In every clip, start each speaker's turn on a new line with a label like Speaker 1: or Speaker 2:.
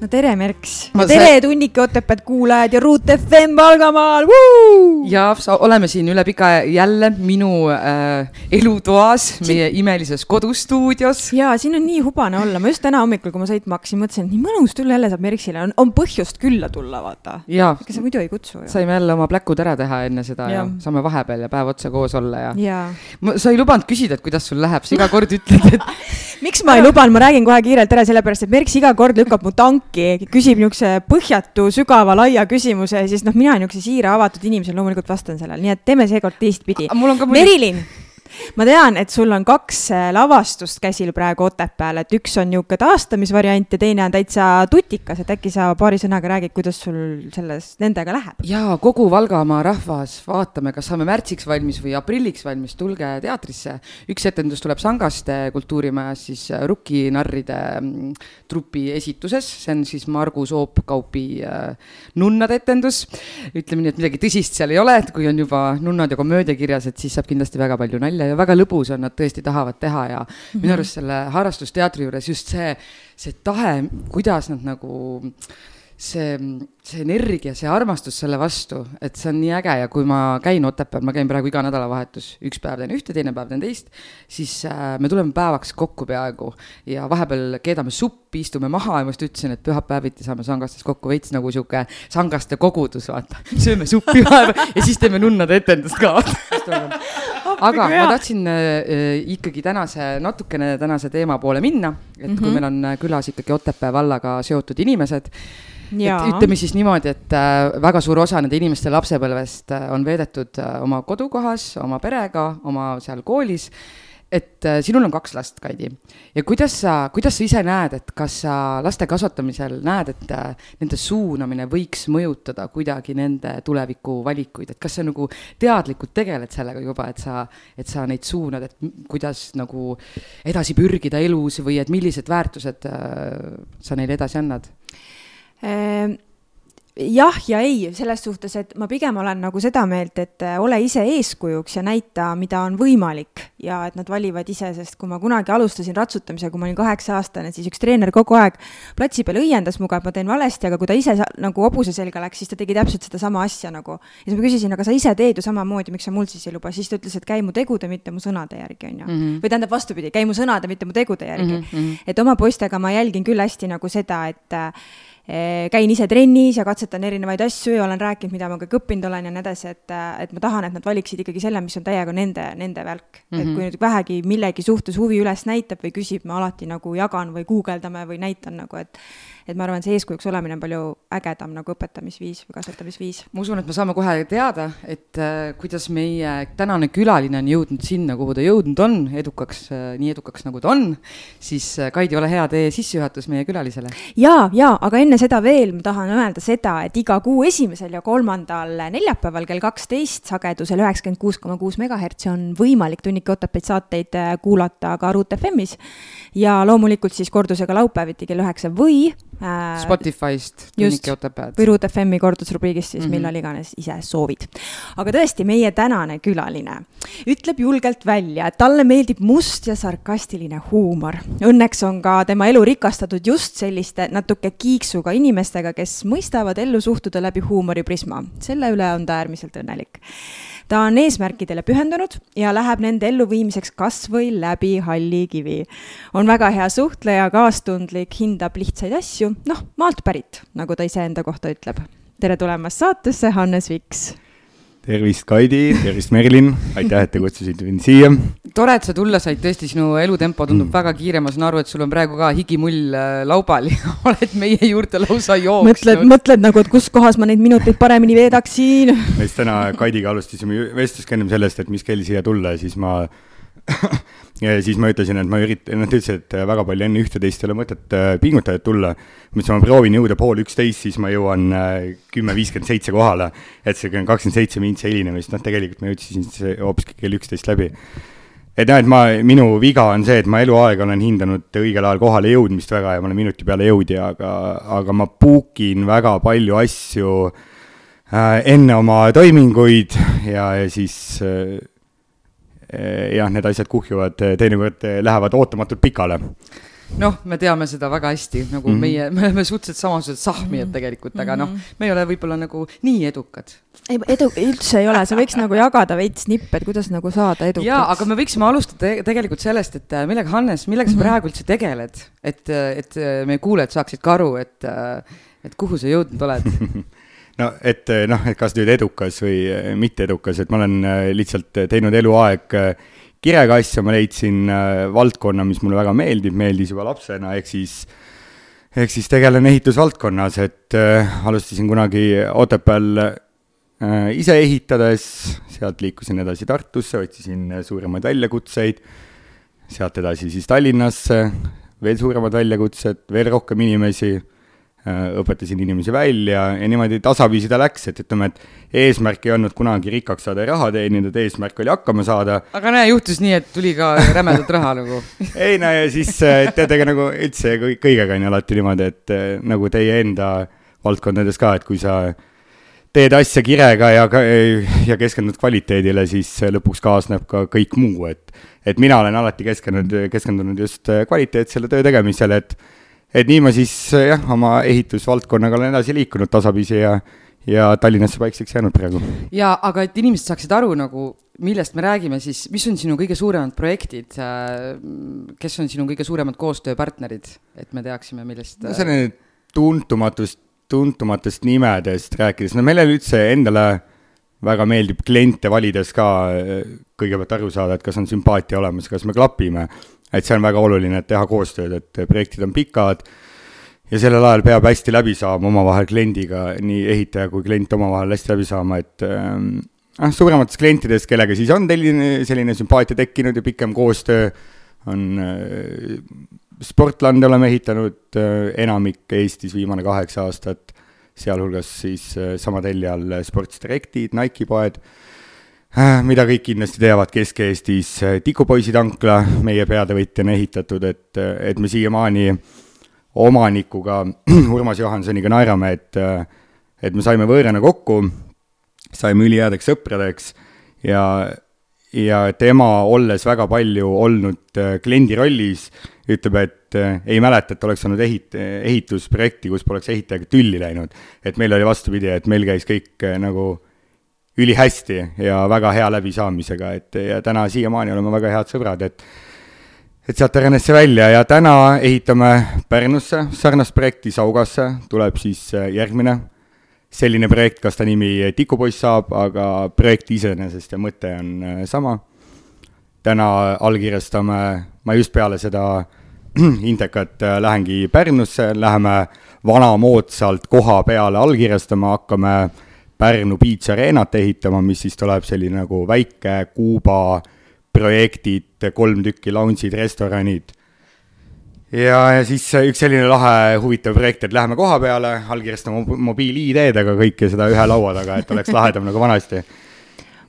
Speaker 1: no tere, Merks.
Speaker 2: tere
Speaker 1: see..., Tunnike Otepääd kuulajad ja Ruut FM Valgamaal.
Speaker 2: ja oleme siin üle pika jälle minu äh, elutoas siin..., meie imelises kodustuudios.
Speaker 1: ja siin on nii hubane olla, ma just täna hommikul, kui ma sõitma hakkasin, mõtlesin, et nii mõnus tulla jälle saab Merksile, on, on põhjust külla tulla, vaata. ega sa muidu ei kutsu ju.
Speaker 2: saime jälle oma pläkud ära teha enne seda ja, ja saame vahepeal ja päev otsa koos olla ja,
Speaker 1: ja..
Speaker 2: sa ei lubanud küsida, et kuidas sul läheb, sa iga kord ütled, et
Speaker 1: miks ma ei lubanud, ma räägin kohe kiirelt ära, sellepärast et Merks iga kord lükkab mu tanki äkki küsib niisuguse põhjatu, sügava, laia küsimuse siis noh, mina niisuguse siira, avatud inimesena loomulikult vastan sellele, nii et teeme seekord teistpidi. Merilin ma tean, et sul on kaks äh, lavastust käsil praegu Otepääl, et üks on niisugune taastamisvariant ja teine on täitsa tutikas, et äkki sa paari sõnaga räägid, kuidas sul selles, nendega läheb?
Speaker 2: jaa, kogu Valgamaa rahvas, vaatame, kas saame märtsiks valmis või aprilliks valmis, tulge teatrisse. üks etendus tuleb Sangaste kultuurimajas siis äh, Rukkinarride mm, trupi esituses, see on siis Margus Oop-Kaupi äh, nunnade etendus. ütleme nii, et midagi tõsist seal ei ole, et kui on juba nunnad ja komöödia kirjas, et siis saab kindlasti väga palju nalja välja ja väga lõbus on, nad tõesti tahavad teha ja mm -hmm. minu arust selle harrastusteatri juures just see, see tahe, kuidas nad nagu see, see energia, see armastus selle vastu, et see on nii äge ja kui ma käin Otepääl, ma käin praegu iga nädalavahetus, üks päev teen ühte, teine päev teen teist, siis äh, me tuleme päevaks kokku peaaegu ja vahepeal keedame suppi, istume maha ja ma just ütlesin, et pühapäeviti saame sangastes kokku veits nagu sihuke sangaste kogudus, vaata. sööme suppi vahepeal ja siis teeme nunnade etendust ka aga ma tahtsin äh, ikkagi tänase, natukene tänase teema poole minna, et mm -hmm. kui mhm. meil on äh, külas ikkagi Otepää vallaga seotud inimesed, et ütleme siis niimoodi, et äh, väga suur osa nende inimeste lapsepõlvest äh, on veedetud äh, oma kodukohas, oma perega, oma seal koolis. Et sinul on kaks last, Kaidi, ja kuidas sa, kuidas sa ise näed, et kas sa laste kasvatamisel näed, et nende suunamine võiks mõjutada kuidagi nende tulevikuvalikuid, et kas sa nagu teadlikult tegeled sellega juba, et sa, et sa neid suunad, et kuidas nagu edasi pürgida elus või et millised väärtused äh, sa neile edasi annad?
Speaker 1: Jah ja ei, selles suhtes, et ma pigem olen nagu seda meelt, et äh, ole ise eeskujuks ja näita, mida on võimalik ja et nad valivad ise, sest kui ma kunagi alustasin ratsutamisega, kui ma olin kaheksa-aastane, siis üks treener kogu aeg platsi peal õiendas muga, et ma teen valesti, aga kui ta ise nagu hobuse selga läks, siis ta tegi täpselt sedasama asja nagu. ja siis ma küsisin, aga sa ise teed ju samamoodi, miks sa mul siis ei luba, siis ta ütles, et käi mu tegude, mitte mu sõnade järgi, on ju. -hmm. või tähendab vastupidi, käi mu sõnade, mitte mu tegude järgi mm. -hmm. et oma poistega ma jälgin küll hästi nagu seda, et äh, käin ise trennis ja katsetan erinevaid asju ja olen rääkinud, mida ma kõik õppinud olen ja nii edasi, et, et ma tahan, et nad valiksid ikkagi selle, mis on täiega nende, nende värk mm. -hmm. et mhm. kui nüüd vähegi millegi suhtes huvi üles näitab või küsib, ma alati nagu jagan või guugeldame või näitan nagu, et et ma arvan, see eeskujuks olemine on palju ägedam nagu õpetamisviis või kasvatamisviis.
Speaker 2: ma usun, et me saame kohe teada, et äh, kuidas meie tänane külaline on jõudnud sinna, kuhu ta jõudnud on, edukaks äh,, nii edukaks, nagu ta on, siis äh, Kaidi, ole hea, tee sissejuhatus meie külalisele.
Speaker 1: ja, ja aga enne seda veel ma tahan öelda seda, et iga kuu esimesel ja kolmandal neljapäeval kell kaksteist sagedusel üheksakümmend kuus koma kuus megahertsi on võimalik Tunnike Otepääd saateid äh, kuulata ka Ruut FM-is ja loomulikult siis kordusega laupäeviti kell üheksa või
Speaker 2: äh,. Spotify'st, Tunnike Otepääd.
Speaker 1: või Ruut FM-i kordusrubriigist siis mm -hmm. millal iganes ise soovid. aga tõesti, meie tänane külaline ütleb julgelt välja, et talle meeldib must ja sarkastiline huumor. Õnneks on ka tema elu rikastatud just selliste natuke kiiksuga inimestega, kes mõistavad ellu suhtuda läbi huumoriprisma. selle üle on ta äärmiselt õnnelik ta on eesmärkidele pühendunud ja läheb nende elluviimiseks kas või läbi halli kivi. on väga hea suhtleja, kaastundlik, hindab lihtsaid asju, noh, maalt pärit, nagu ta iseenda kohta ütleb. tere tulemast saatesse, Hannes Viks
Speaker 3: tervist, Kaidi, tervist, Merilin, aitäh, et te kutsusite mind siia.
Speaker 2: tore, et sa tulla said, tõesti, sinu elutempo tundub mm. väga kiire, ma saan aru, et sul on praegu ka higimull äh, laubal ja oled meie juurde lausa jooksnud.
Speaker 1: mõtled, mõtled nagu, et kus kohas ma neid minuteid paremini veedaksin.
Speaker 3: me just täna Kaidiga alustasime vestlust ennem sellest, et mis kell siia tulla ja siis ma ja siis ma ütlesin, et ma üritan, noh, ta ütles, et väga palju enne ühte-teist ei ole mõtet äh, pingutada, et tulla. ma ütlesin, ma proovin jõuda pool üksteist, siis ma jõuan äh, kümme viiskümmend seitse kohale. et see kakskümmend seitse mintsi hilinemist, noh, tegelikult ma jõudsin hoopiski kell üksteist läbi. et jah, et ma, minu viga on see, et ma eluaeg olen hindanud õigel ajal kohale jõudmist väga ja ma olen minuti peale jõudja, aga, aga ma book in väga palju asju äh, enne oma toiminguid ja, ja siis äh, jah, need asjad kuhjuvad, teinekord lähevad ootamatult pikale
Speaker 2: noh, me teame seda väga hästi, nagu mm -hmm. meie, me oleme suhteliselt samasugused sahmijad tegelikult, aga noh, mhm. me ei ole võib-olla nagu nii edukad.
Speaker 1: ei, edu üldse ei ole, sa võiks nagu jagada veits nippe, et kuidas nagu saada edukaks.
Speaker 2: jaa, aga me võiksime alustada te tegelikult sellest, et äh, millega, Hannes, millega sa -hmm. praegu üldse tegeled, et, et äh, meie kuulajad saaksid ka aru, et, äh, et kuhu sa jõudnud oled
Speaker 3: no et noh, et kas nüüd edukas või mitte edukas, et ma olen lihtsalt teinud eluaeg kirega asja ma leidsin valdkonna, mis mulle väga meeldib, meeldis juba lapsena, ehk siis ehk siis tegelen ehitusvaldkonnas, et äh, alustasin kunagi Otepääl äh, ise ehitades, sealt liikusin edasi Tartusse, otsisin suuremaid väljakutseid, sealt edasi siis Tallinnasse, veel suuremad väljakutsed, veel rohkem inimesi õpetasin inimesi välja ja niimoodi tasapisi ta läks, et ütleme, et eesmärk ei olnud kunagi rikkaks saada ja raha teenida, et eesmärk oli hakkama saada.
Speaker 2: aga näe, juhtus nii, et tuli ka rämedat raha nagu
Speaker 3: ei no ja siis äh, tead, ega nagu üldse kõigega on ju alati niimoodi, et äh, nagu teie enda valdkondades ka, et kui sa teed asja kirega ja, ja keskendud kvaliteedile, siis lõpuks kaasneb ka kõik muu, et et mina olen alati keskendunud, keskendunud just kvaliteetsele töö tegemisele, et et nii ma siis jah, oma ehitusvaldkonnaga olen edasi liikunud tasapisi ja ja Tallinnasse paikseks jäänud praegu.
Speaker 2: ja aga et inimesed saaksid aru nagu, millest me räägime, siis mis on sinu kõige suuremad projektid, kes on sinu kõige suuremad koostööpartnerid, et me teaksime, millest
Speaker 3: no selline tuntumatust, tuntumatest nimedest rääkides, no meile üldse endale väga meeldib kliente valides ka kõigepealt aru saada, et kas on sümpaatia olemas, kas me klapime et see on väga oluline, et teha koostööd, et projektid on pikad ja sellel ajal peab hästi läbi saama omavahel kliendiga, nii ehitaja kui klient omavahel hästi läbi saama, et noh äh,, suuremates klientides, kellega siis on selline, selline sümpaatia tekkinud ja pikem koostöö, on äh, Sportlande oleme ehitanud äh, enamik Eestis viimane kaheksa aastat, sealhulgas siis äh, sama telje all Sports Directid, Nike'i poed Äh, mida kõik kindlasti teavad Kesk-Eestis, äh, Tikupoisi tankla meie peatöövõtjana ehitatud, et, äh, et me siiamaani omanikuga, Urmas Johansoniga naerame, et, et me saime võõrana kokku, saime üliheadeks sõpradeks ja, ja tema, olles väga palju olnud kliendi rollis, ütleb, et ei mäleta, et oleks olnud ehit-, ehitusprojekti, kus poleks ehitajaga tülli läinud. et meil oli vastupidi, et meil käis kõik nagu ülihästi ja väga hea läbisaamisega, et ja täna siiamaani oleme väga head sõbrad, et et sealt arenes see välja ja täna ehitame Pärnusse sarnast projekti, Saugasse tuleb siis äh, järgmine selline projekt, kas ta nimi Tikupoiss saab, aga projekt iseenesest ja mõte on äh, sama. täna allkirjastame, ma just peale seda Intekat äh, lähengi Pärnusse, läheme vanamoodsalt koha peale allkirjastama, hakkame Pärnu Beach Arenat ehitama, mis siis tuleb selline nagu väike Kuuba projektid, kolm tükki lounge'id, restoranid. ja, ja siis üks selline lahe huvitav projekt, et läheme koha peale, allkirjastame mobiil-ID-dega kõike seda ühe laua taga, et oleks lahedam nagu vanasti.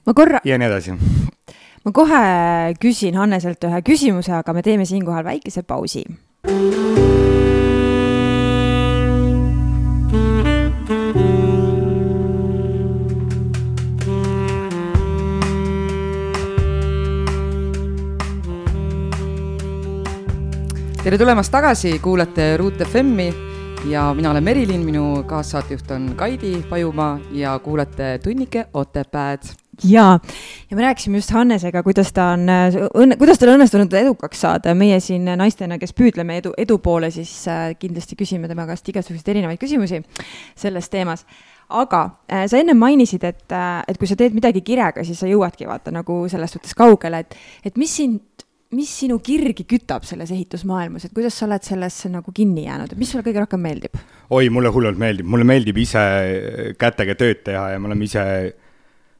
Speaker 1: ma korra.
Speaker 3: ja nii edasi.
Speaker 1: ma kohe küsin Hanneselt ühe küsimuse, aga me teeme siinkohal väikese pausi.
Speaker 2: Tere tulemast tagasi, kuulate Ruut FM-i ja mina olen Merilin, minu kaassaatejuht on Kaidi Pajumaa ja kuulate tunnike Otepääd.
Speaker 1: jaa, ja me rääkisime just Hannesega, kuidas ta on kuidas tal õnnestunud edukaks saada. Ja meie siin naistena, kes püüdleme edu, edu poole, siis äh, kindlasti küsime tema käest igasuguseid erinevaid küsimusi selles teemas. Aga äh, sa enne mainisid, et, äh, et kui sa teed midagi kirega, siis sa jõuadki vaata nagu selles suhtes kaugele, et, et mis sind mis sinu kirgi kütab selles ehitusmaailmas, et kuidas sa oled sellesse nagu kinni jäänud, et mis sulle kõige rohkem meeldib?
Speaker 3: oi, mulle hullult meeldib, mulle meeldib ise kätega tööd teha ja me oleme ise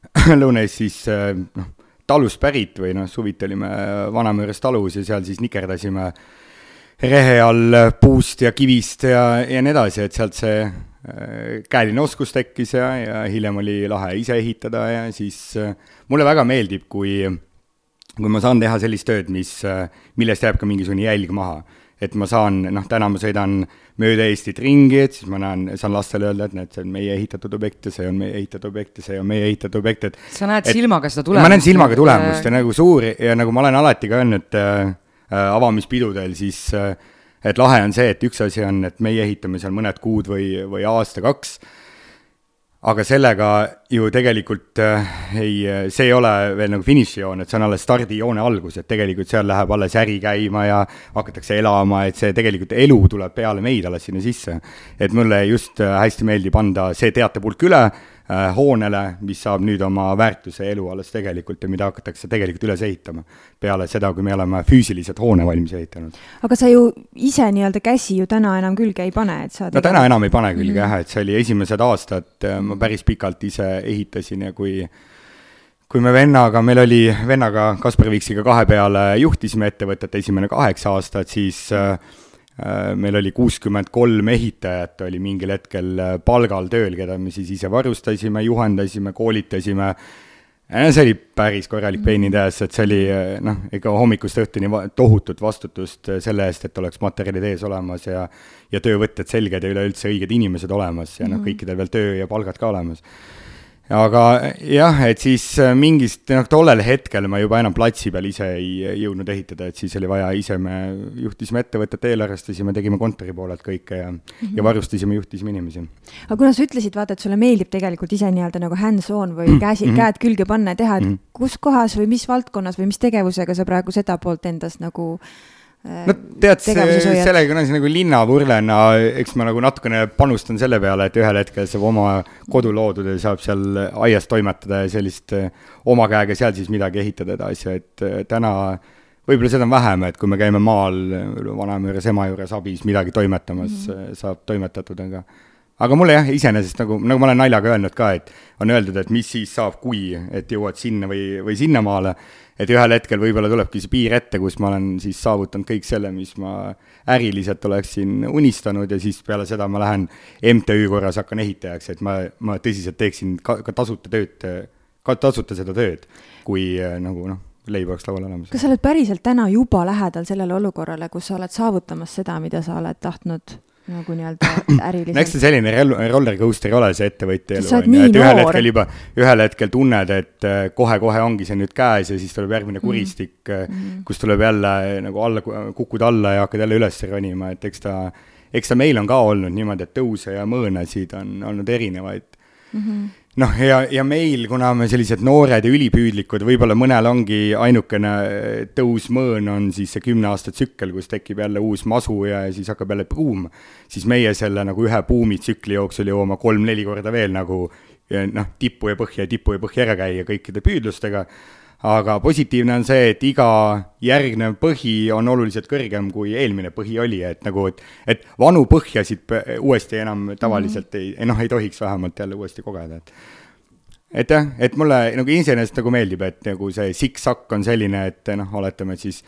Speaker 3: Lõuna-Eestis noh, talust pärit või noh, suviti olime Vanamõõres talus ja seal siis nikerdasime rehe all puust ja kivist ja, ja nii edasi, et sealt see äh, käeline oskus tekkis ja, ja hiljem oli lahe ise ehitada ja siis äh, mulle väga meeldib, kui kui ma saan teha sellist tööd, mis, millest jääb ka mingisugune jälg maha. et ma saan, noh, täna ma sõidan mööda Eestit ringi, et siis ma näen, saan lastele öelda, et näed, see on meie ehitatud objekt ja see on meie ehitatud objekt ja see on meie ehitatud objekt, et
Speaker 2: sa näed
Speaker 3: et,
Speaker 2: silmaga seda tulemust?
Speaker 3: ma näen silmaga tulemust ja nagu suur ja nagu ma olen alati ka öelnud äh, avamispidudel, siis äh, et lahe on see, et üks asi on, et meie ehitame seal mõned kuud või, või aasta-kaks aga sellega ju tegelikult äh, ei, see ei ole veel nagu finišijoon, et see on alles stardijoone algus, et tegelikult seal läheb alles äri käima ja hakatakse elama, et see tegelikult elu tuleb peale meid alles sinna sisse. et mulle just äh, hästi meeldib anda see teatepulk üle Äh, hoonele, mis saab nüüd oma väärtuse elu alles tegelikult ja mida hakatakse tegelikult üles ehitama. peale seda, kui me oleme füüsiliselt hoone valmis ehitanud.
Speaker 1: aga sa ju ise nii-öelda käsi ju täna enam külge ei pane, et sa
Speaker 3: no täna enam ei pane külge mm -hmm. jah, et see oli esimesed aastad, äh, ma päris pikalt ise ehitasin ja kui kui me vennaga, meil oli vennaga Kaspar Viksiga kahe peale juhtisime ettevõtet esimene kaheksa aastat, siis äh, Äh, meil oli kuuskümmend kolm ehitajat oli mingil hetkel äh, palgal tööl, keda me siis ise varustasime, juhendasime, koolitasime. see oli päris korralik the ass, et see oli äh, noh, ega hommikust õhtuni tohutut vastutust selle eest, et oleks materjalid ees olemas ja ja töövõtted selged ja üleüldse õiged inimesed olemas ja noh, mhm. kõikidel veel töö ja palgad ka olemas aga jah, et siis äh, mingist, noh, tollel hetkel ma juba enam platsi peal ise ei jõudnud ehitada, et siis oli vaja ise, me juhtisime ettevõtet, eelarvestasime, tegime kontori poolelt kõike ja mm, -hmm. ja varustasime, juhtisime inimesi.
Speaker 1: aga kuna sa ütlesid, vaata, et sulle meeldib tegelikult ise nii-öelda nagu hands-on või käsi mm, -hmm. käed külge panna ja teha, et mm -hmm. kus kohas või mis valdkonnas või mis tegevusega sa praegu seda poolt endas nagu äh,
Speaker 3: no tead, sellega on asi nagu linnavurlena, eks ma nagu natukene panustan selle peale, et ühel hetkel saab oma kodu loodud ja saab seal aias toimetada ja sellist eh, oma käega seal siis midagi ehitada edasi, et eh, täna võib-olla seda on vähem, et kui me käime maal vanaema juures, ema juures abis midagi toimetamas mm, -hmm. saab toimetatud, aga aga mulle jah, iseenesest nagu, nagu ma olen naljaga öelnud ka, et on öeldud, et mis siis saab, kui, et jõuad sinna või, või sinnamaale. Et ühel hetkel võib-olla tulebki see piir ette, kus ma olen siis saavutanud kõik selle, mis ma äriliselt oleksin unistanud ja siis peale seda ma lähen MTÜ korras, hakkan ehitajaks, et ma, ma tõsiselt teeksin ka, ka tasuta tööd, ka tasuta seda tööd, kui äh, nagu noh, leib oleks laual olemas.
Speaker 1: kas sa oled päriselt täna juba lähedal sellele olukorrale, kus sa oled saavutamas seda, mida sa oled tahtnud nagu nii-öelda äriliselt.
Speaker 3: eks see selline roller coaster ei ole see ettevõtja elu, on ju, et ühel hetkel juba, ühel hetkel tunned, et äh, kohe-kohe ongi see nüüd käes ja siis tuleb järgmine mhm. kuristik mm, -hmm. kus tuleb jälle äh, nagu alla, kukud alla ja hakkad jälle üles ronima, et eks ta, eks ta meil on ka olnud niimoodi, et tõuse ja mõõnasid on olnud erinevaid mm. -hmm noh, ja, ja meil, kuna me sellised noored ja ülipüüdlikud, võib-olla mõnel ongi ainukene eh, tõusmõõn on siis see kümne aasta tsükkel, kus tekib jälle uus masu ja siis hakkab jälle buum, siis meie selle nagu ühe buumitsükli jooksul jõuame kolm-neli korda veel nagu noh, tippu ja põhja ja tippu ja põhja ära käia kõikide püüdlustega aga positiivne on see, et iga järgnev põhi on oluliselt kõrgem, kui eelmine põhi oli, et nagu, et, et vanu põhjasid uuesti enam tavaliselt mm -hmm. ei, noh, ei tohiks vähemalt jälle uuesti kogeda, et et jah, et mulle nagu iseenesest nagu meeldib, et nagu see sikksakk on selline, et noh, oletame, et siis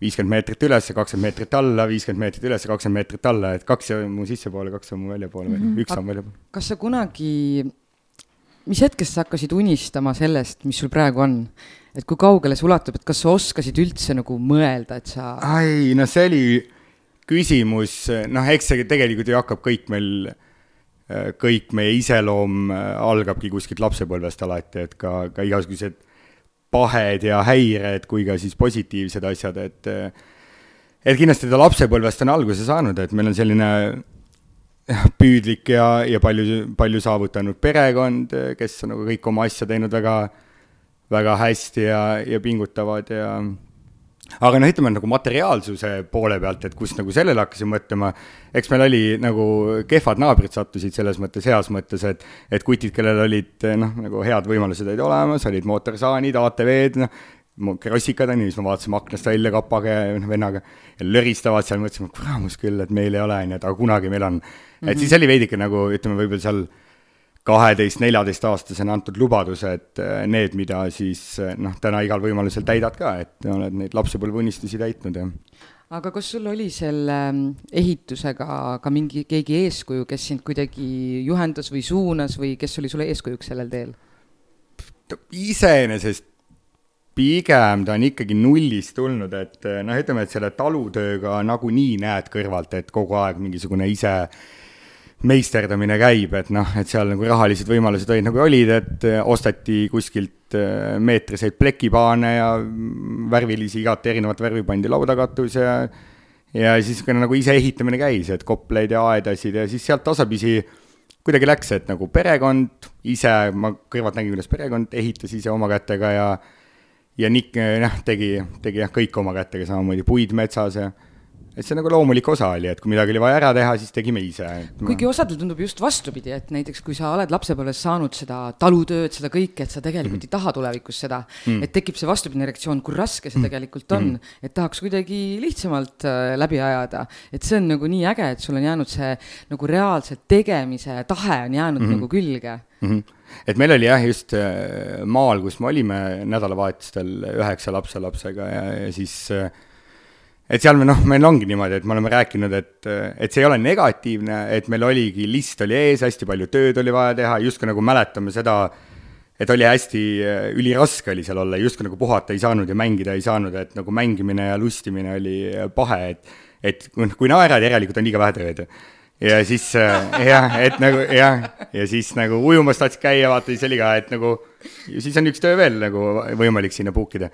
Speaker 3: viiskümmend meetrit üles, kakskümmend meetrit alla, viiskümmend meetrit üles, kakskümmend meetrit alla, et kaks on mu sissepoole, kaks on mu väljapoole mm -hmm. üks on väljapoole.
Speaker 2: kas sa kunagi, mis hetkest sa hakkasid unistama sellest, mis sul praegu on? Et kui kaugele see ulatub, et kas sa oskasid üldse nagu mõelda, et sa.
Speaker 3: ai, no see oli küsimus, noh, eks see tegelikult ju hakkab kõik meil, kõik meie iseloom algabki kuskilt lapsepõlvest alati, et ka, ka igasugused pahed ja häired kui ka siis positiivsed asjad, et et kindlasti ta lapsepõlvest on alguse saanud, et meil on selline püüdlik ja, ja palju, palju saavutanud perekond, kes on nagu kõik oma asja teinud väga väga hästi ja, ja pingutavad ja aga noh, ütleme nagu materiaalsuse poole pealt, et kus nagu sellele hakkasin mõtlema, eks meil oli nagu kehvad naabrid sattusid selles mõttes heas mõttes, et et kutid, kellel olid noh, nagu head võimalused olid olemas, olid mootorsaanid, ATV-d, noh, krossikad on ju, siis me vaatasime aknast välja kapaga ja noh, vennaga ja löristavad seal, mõtlesime, kuramus küll, et meil ei ole, on ju, et aga kunagi meil on mm. -hmm. et siis oli veidike nagu ütleme, võib-olla seal kaheteist, neljateist-aastasena antud lubadused, äh, need, mida siis äh, noh, täna igal võimalusel täidad ka, et oled neid lapsepõlveunistusi täitnud ja
Speaker 2: aga kas sul oli selle ähm, ehitusega ka mingi, keegi eeskuju, kes sind kuidagi juhendas või suunas või kes oli sulle eeskujuks sellel teel?
Speaker 3: iseenesest pigem ta on ikkagi nullist tulnud, et noh, ütleme, et selle talutööga nagunii näed kõrvalt, et kogu aeg mingisugune ise meisterdamine käib, et noh, et seal nagu rahalised võimalused olid nagu olid, et ostati kuskilt äh, meetriseid plekipaane ja värvilisi, igat erinevat värvi pandi laudakatus ja ja siis ka nagu ise ehitamine käis, et kopleid ja aedasid ja siis sealt tasapisi kuidagi läks, et nagu perekond ise, ma kõrvalt nägin, kuidas perekond ehitas ise oma kätega ja ja Nick, noh, tegi, tegi jah, kõik oma kätega samamoodi, puid metsas ja et see nagu loomulik osa oli, et kui midagi oli vaja ära teha, siis tegime ise.
Speaker 2: kuigi osadel tundub just vastupidi, et näiteks kui sa oled lapsepõlves saanud seda talutööd, seda kõike, et sa tegelikult mm. ei taha tulevikus seda mm., et tekib see vastupidine reaktsioon, kui raske see mm. tegelikult on mm., et tahaks kuidagi lihtsamalt äh, läbi ajada. et see on nagu nii äge, et sul on jäänud see nagu reaalse tegemise tahe on jäänud mm -hmm. nagu külge mm.
Speaker 3: -hmm et meil oli jah, just äh, maal, kus me olime nädalavahetustel üheksa lapselapsega ja, ja siis äh, et seal me noh, meil ongi niimoodi, et me oleme rääkinud, et, et see ei ole negatiivne, et meil oligi, list oli ees, hästi palju tööd oli vaja teha, justkui nagu mäletame seda, et oli hästi üliraske oli seal olla, justkui nagu puhata ei saanud ja mängida ei saanud, et nagu mängimine ja lustimine oli pahe, et et kui naerad, järelikult on liiga vähe tööd. ja siis jah, et nagu jah, ja siis nagu ujumas tahtsid käia, vaata, siis oli ka, et nagu, siis on üks töö veel nagu võimalik sinna puukida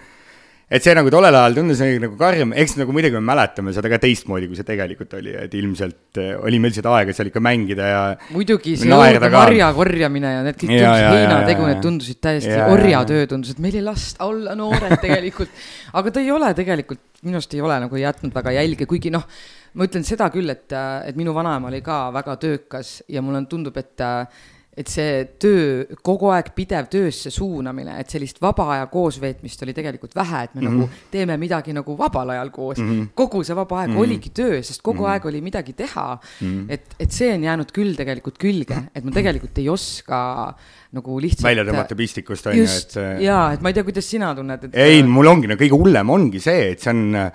Speaker 3: et see nagu tollel ajal tundus nagu karm, eks nagu muidugi me mäletame seda ka teistmoodi, kui see tegelikult oli, et ilmselt äh, oli meil seda aega seal ikka mängida ja.
Speaker 2: muidugi, see õudne marja korjamine ja need kõik tundusid heinategu, need tundusid täiesti orjatöö, tundus, et meil ei lasta olla noored tegelikult. aga ta ei ole tegelikult, minu arust ei ole nagu jätnud väga jälge, kuigi noh, ma ütlen seda küll, et, äh, et minu vanaema oli ka väga töökas ja mulle tundub, et äh, et see töö, kogu aeg pidev töösse suunamine, et sellist vaba aja koosveetmist oli tegelikult vähe, et me mm -hmm. nagu mhm. teeme midagi nagu vabal ajal koos mm. -hmm. kogu see vaba aeg mm -hmm. oligi töö, sest kogu mm -hmm. aeg oli midagi teha mm. -hmm. et, et see on jäänud küll tegelikult külge, et ma tegelikult ei oska nagu lihtsalt.
Speaker 3: välja tõmmata pistikust on ju, et
Speaker 2: jaa, et ma ei tea, kuidas sina tunned, et.
Speaker 3: ei, mul ongi, no kõige hullem ongi see, et see on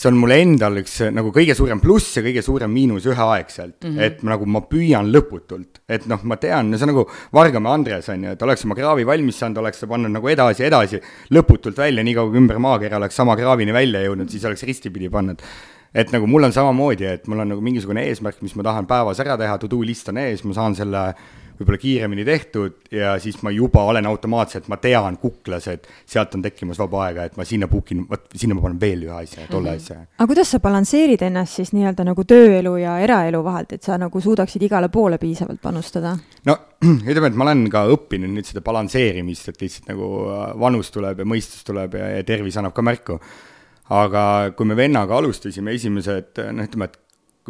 Speaker 3: see on mulle endal üks nagu kõige suurem pluss ja kõige suurem miinus üheaegselt mm, -hmm. et nagu ma püüan lõputult, et noh, ma tean, see on nagu Vargamäe Andres on ju, et oleks oma kraavi valmis saanud, oleks ta pannud nagu edasi, edasi, lõputult välja, niikaua kui ümber maakera oleks sama kraavini välja jõudnud, siis oleks ristipidi pannud. Et nagu mul on samamoodi, et mul on nagu mingisugune eesmärk, mis ma tahan päevas ära teha, to do list on ees, ma saan selle võib-olla kiiremini tehtud ja siis ma juba olen automaatselt, ma tean kuklas, et sealt on tekkimas vaba aega, et ma sinna book in, vot sinna ma panen veel ühe asja, tolle mm -hmm. asja.
Speaker 1: aga kuidas sa balansseerid ennast siis nii-öelda nagu tööelu ja eraelu vahelt, et sa nagu suudaksid igale poole piisavalt panustada?
Speaker 3: no ütleme, et ma olen ka õppinud nüüd seda balansseerimist, et lihtsalt nagu äh, vanus tuleb ja mõistus tuleb ja, ja tervis annab ka märku. aga kui me vennaga alustasime esimesed, noh, ütleme, et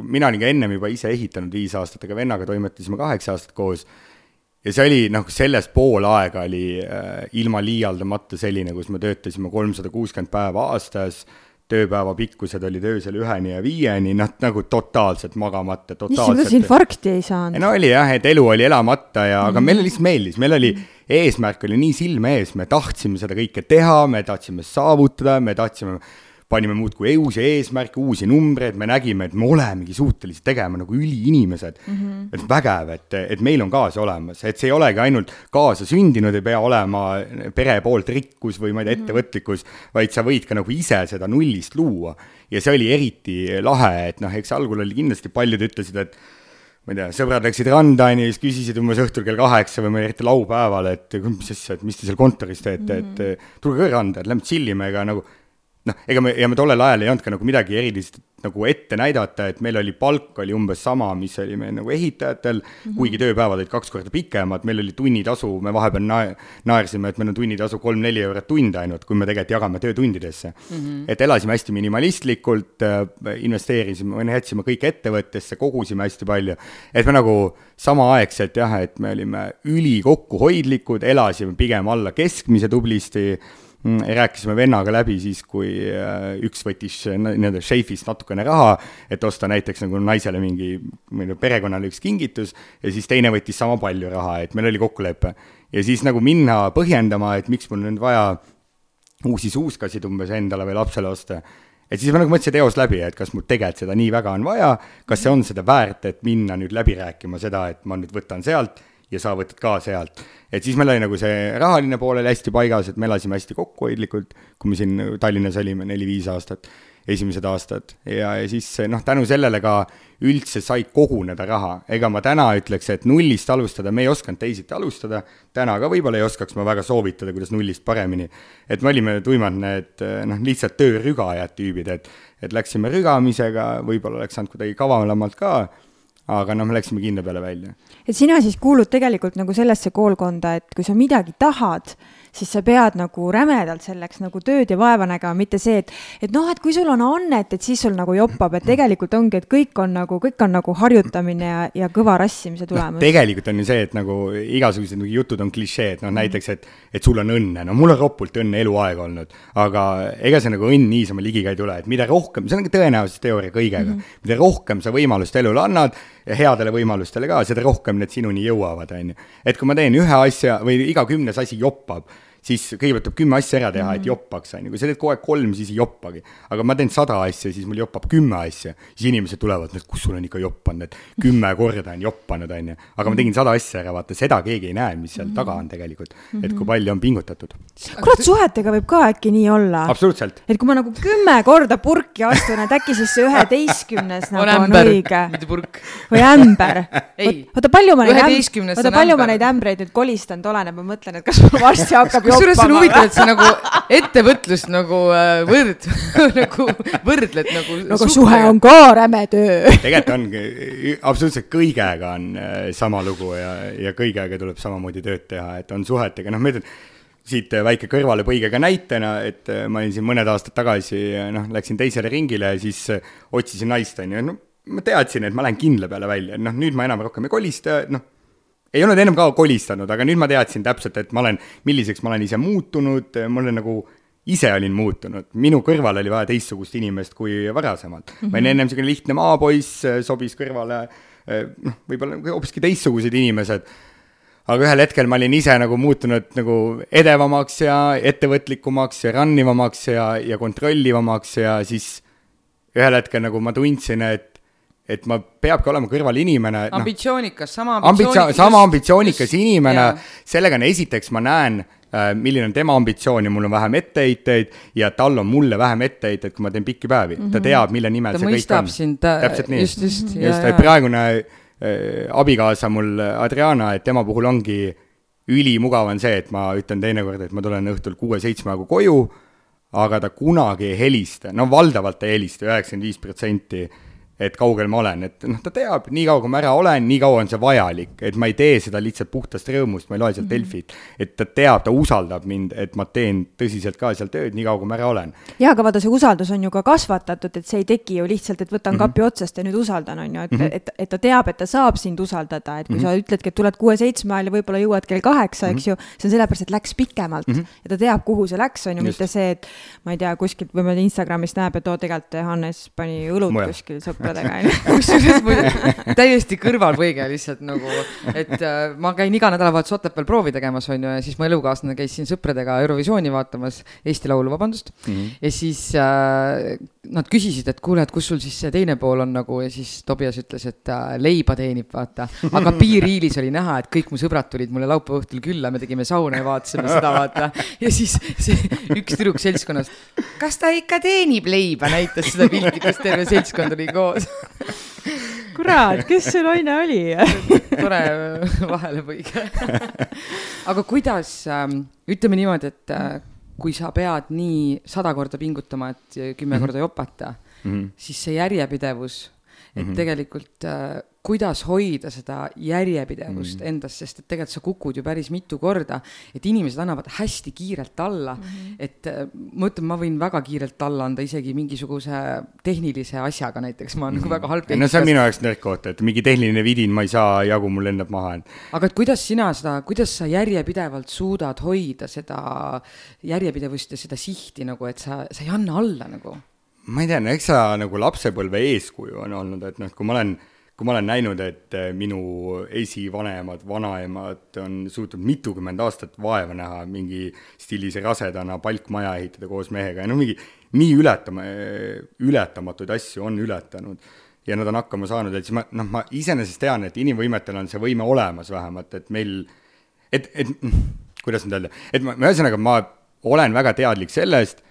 Speaker 3: mina olin ka ennem juba ise ehitanud viis aastat, aga vennaga toimetasime kaheksa aastat koos. ja see oli noh, sellest pool aega oli äh, ilma liialdamata selline, kus me töötasime kolmsada kuuskümmend päeva aastas, tööpäeva pikkused olid öösel üheni ja viieni, noh, nagu totaalselt magamata, totaalselt.
Speaker 1: issand, infarkti ei saanud.
Speaker 3: no oli jah, et elu oli elamata ja mm, aga meile lihtsalt meeldis, meil oli eesmärk oli nii silme ees, me tahtsime seda kõike teha, me tahtsime saavutada, me tahtsime panime muudkui uusi eesmärke, uusi numbreid, me nägime, et me olemegi suutelised tegema nagu üliinimesed mm. -hmm. et vägev, et, et meil on ka see olemas, et see ei olegi ainult kaasasündinud, ei pea olema pere poolt rikkus või ma ei tea, mhm. ettevõtlikkus, vaid sa võid ka nagu ise seda nullist luua. ja see oli eriti lahe, et noh, eks algul oli kindlasti, paljud ütlesid, et ma ei tea, sõbrad läksid randa, on ju, siis küsisid umbes õhtul kell kaheksa või eriti laupäeval, et mis asja, et mis te seal kontoris teete mm, -hmm. et mhm. tulge ka randa, et lähme tšillime, ega nagu noh, ega me, ja me tollel ajal ei olnud ka nagu midagi erilist nagu ette näidata, et meil oli palk oli umbes sama, mis oli meil nagu ehitajatel mm, -hmm. kuigi tööpäevad olid kaks korda pikemad, meil oli tunnitasu, me vahepeal nae-, naersime, et meil on tunnitasu kolm-neli eurot tund ainult, kui me tegelikult jagame töötundidesse mm. -hmm. et elasime hästi minimalistlikult äh,, investeerisime noh, jätsime kõik ettevõttesse, kogusime hästi palju, et me nagu samaaegselt jah, et me olime ülikokkuhoidlikud, elasime pigem alla keskmise tublisti rääkisime vennaga läbi siis, kui äh, üks võttis nii-öelda šeifist natukene raha, et osta näiteks nagu naisele mingi, meil perekonnale üks kingitus, ja siis teine võttis sama palju raha, et meil oli kokkulepe. ja siis nagu minna põhjendama, et miks mul nüüd vaja uusi suuskasid umbes endale või lapsele osta, et siis ma nagu mõtlesin eos läbi, et kas mul tegelikult seda nii väga on vaja, kas see on seda väärt, et minna nüüd läbi rääkima seda, et ma nüüd võtan sealt ja sa võtad ka sealt. et siis meil oli nagu see rahaline pool oli hästi paigas, et me elasime hästi kokkuhoidlikult, kui me siin Tallinnas olime neli-viis aastat, esimesed aastad ja, ja siis noh, tänu sellele ka üldse sai koguneda raha. ega ma täna ütleks, et nullist alustada, me ei osanud teisiti alustada, täna ka võib-olla ei oskaks ma väga soovitada, kuidas nullist paremini. et me olime tuimad need noh, lihtsalt töörügajad tüübid, et, et läksime rügamisega, võib-olla oleks saanud kuidagi kavalamalt ka aga noh, me läksime kinno peale välja.
Speaker 1: Et sina siis kuulud tegelikult nagu sellesse koolkonda, et kui sa midagi tahad, siis sa pead nagu rämedalt selleks nagu tööd ja vaeva nägema, mitte see, et, et noh, et kui sul on annet, et siis sul nagu joppab, et tegelikult ongi, et kõik on nagu, kõik on nagu harjutamine ja, ja kõva rassimise tulemus
Speaker 3: no,. tegelikult on ju see, et nagu igasugused nagu jutud on klišeed, noh näiteks, et, et sul on õnne, no mul on ropult õnne eluaeg olnud, aga ega see nagu õnn niisama ligi ka ei tule, et mida rohkem, see on ka tõenäosusteooria kõigega mm, -hmm. mida rohkem sa võimalust elule annad ja headele võimalustele ka, seda rohkem need sinuni jõuavad, on ju. et kui ma teen ühe asja või iga kümnes asi joppab siis kõigepealt tuleb kümme asja ära teha mm, -hmm. et mhm. joppaks, on ju, kui sa teed kogu aeg kolm, siis ei joppagi. aga ma teen sada asja, siis mul joppab kümme asja, siis inimesed tulevad, et kus sul on ikka joppanud, et kümme korda on joppanud, on ju. aga ma tegin sada asja ära, vaata, seda keegi ei näe, mis seal mm -hmm. taga on tegelikult, et kui palju on pingutatud.
Speaker 1: kurat, suhetega võib ka äkki nii olla.
Speaker 3: absoluutselt.
Speaker 1: et kui ma nagu kümme korda purki astun, et äkki siis see üheteistkümnes nagu on, on õige.
Speaker 2: mitte purk.
Speaker 1: või ämber. oota, palju ma neid, oota, palju ma neid ämbreid nüüd kolistanud olen, et ma mõtlen, et kas mul varsti hakkab
Speaker 2: kusjuures see on huvitav, et sa nagu ettevõtlust nagu äh, võrd- nagu võrdled nagu.
Speaker 1: no aga suhe on ka räme töö.
Speaker 3: tegelikult ongi, absoluutselt kõigega on äh, sama lugu ja, ja kõigega tuleb samamoodi tööd teha, et on suhetega, noh, ma ütlen siit väike kõrvalepõige ka näitena, et äh, ma olin siin mõned aastad tagasi, noh, läksin teisele ringile ja siis otsisin naist, on ju, no ma teadsin, et ma lähen kindla peale välja, noh, nüüd ma enam rohkem ei kolista, noh ei olnud ennem ka kolistanud, aga nüüd ma teadsin täpselt, et ma olen, milliseks ma olen ise muutunud, ma olen nagu ise olin muutunud, minu kõrval oli vaja teistsugust inimest kui varasemalt mm. -hmm. ma olin ennem niisugune lihtne maapoiss, sobis kõrvale noh, võib-olla hoopiski teistsugused inimesed, aga ühel hetkel ma olin ise nagu muutunud nagu edevamaks ja ettevõtlikumaks ja run ivamaks ja, ja kontrollivamaks ja siis ühel hetkel nagu ma tundsin, et et ma peabki olema kõrval inimene.
Speaker 2: Noh, ambitsioonikas, sama
Speaker 3: ambitsioonikas. sama ambitsioonikas inimene, sellega on esiteks ma näen äh, milline on tema ambitsioon ja mul on vähem etteheiteid ja tal on mulle vähem etteheiteid, kui ma teen pikki päevi mm. -hmm. ta mhm. teab, mille nimel
Speaker 2: ta
Speaker 3: see kõik on.
Speaker 2: sind äh, täpselt nii. just,
Speaker 3: just. just, et praegune äh, abikaasa mul, Adriana, et tema puhul ongi ülimugav on see, et ma ütlen teinekord, et ma tulen õhtul kuue-seitsme aegu koju, aga ta kunagi ei helista, no valdavalt ei helista, üheksakümmend viis protsenti et kaugel ma olen, et noh, ta teab, nii kaua kui ma ära olen, nii kaua on see vajalik, et ma ei tee seda lihtsalt puhtast rõõmust, ma ei loe sealt mm -hmm. Delfit. et ta teab, ta usaldab mind, et ma teen tõsiselt ka seal tööd, nii kaua kui ma ära olen.
Speaker 1: jaa, aga vaata, see usaldus on ju ka kasvatatud, et see ei teki ju lihtsalt, et võtan mm -hmm. kapi otsast ja nüüd usaldan, on ju, et mm, -hmm. et, et ta teab, et ta saab sind usaldada, et kui mm -hmm. sa ütledki, et tuled kuue-seitsme ajal ja võib-olla jõuad kell kaheksa mm, -hmm. eks ju, see on sellepärast, et läks pikemalt mm -hmm. ja ta teab, kuhu see läks, on ju, mitte see, et ma ei tea, kuskilt või ma Instagramist näeb, et oo, tegelikult Hannes pani õlut Muja. kuskil sõpradega, on ju
Speaker 2: kusjuures mul täiesti kõrvalpõige lihtsalt nagu, et äh, ma käin iga nädalavahetus Otepääl proovi tegemas, on ju, ja siis mu elukaaslane käis siin sõpradega Eurovisiooni vaatamas, Eesti Laulu, vabandust mm. -hmm. ja siis äh, nad küsisid, et kuule, et kus sul siis see teine pool on nagu ja siis Tobias ütles, et äh, leiba teenib, vaata. aga piiriilis oli näha, et kõik mu sõbrad tulid mulle laupäeva õhtul külla, me tegime sauna ja vaatasime seda, vaata. ja siis see üks tüdruk seltskonnast, kas ta ikka teenib leiba, näitas seda pilti, kus terve seltskond oli koos
Speaker 1: kurat, kes see naine oli
Speaker 2: tore vahelepõige aga kuidas ähm,, ütleme niimoodi, et äh, kui sa pead nii sada korda pingutama, et kümme mm -hmm. korda jopata mm, -hmm. siis see järjepidevus, et mm -hmm. tegelikult äh, kuidas hoida seda järjepidevust mm. endas, sest et tegelikult sa kukud ju päris mitu korda, et inimesed annavad hästi kiirelt alla mm. -hmm. et äh, ma ütlen, ma võin väga kiirelt alla anda isegi mingisuguse tehnilise asjaga näiteks, ma olen mm. nagu väga halb.
Speaker 3: no see on minu jaoks nõrk koht, et mingi tehniline vidin ma ei saa jagu, mul lendab maha.
Speaker 2: aga et kuidas sina seda, kuidas sa järjepidevalt suudad hoida seda järjepidevust ja seda sihti nagu, et sa, sa ei anna alla nagu?
Speaker 3: ma ei tea, no eks sa nagu lapsepõlve eeskuju on olnud, et noh, kui ma olen kui ma olen näinud, et eh, minu esivanemad, vanaemad on suutnud mitukümmend aastat vaeva näha mingi stiilis rasedana palkmaja ehitada koos mehega ja no mingi nii ületama, ületamatuid asju on ületanud, ja nad on hakkama saanud, et siis ma, noh, ma iseenesest tean, et inimvõimetel on see võime olemas vähemalt, et meil, et, et kuidas nüüd öelda, et ma, ühesõnaga, ma olen väga teadlik sellest,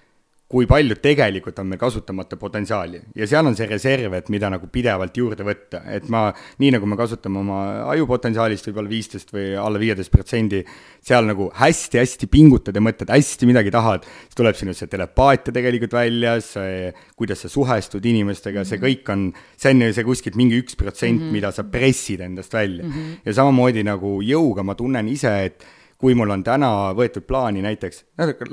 Speaker 3: kui palju tegelikult on meil kasutamata potentsiaali ja seal on see reserv, et mida nagu pidevalt juurde võtta, et ma, nii nagu me kasutame oma ajupotentsiaalist võib-olla viisteist või alla viieteist protsendi, seal nagu hästi-hästi pingutad ja mõtled hästi midagi tahad, siis tuleb sinust see telepaatia tegelikult välja, see, kuidas sa suhestud inimestega, see kõik on, see on ju see kuskilt mingi üks protsent, mhm. mida sa pressid endast välja mm. -hmm. ja samamoodi nagu jõuga ma tunnen ise, et kui mul on täna võetud plaani näiteks,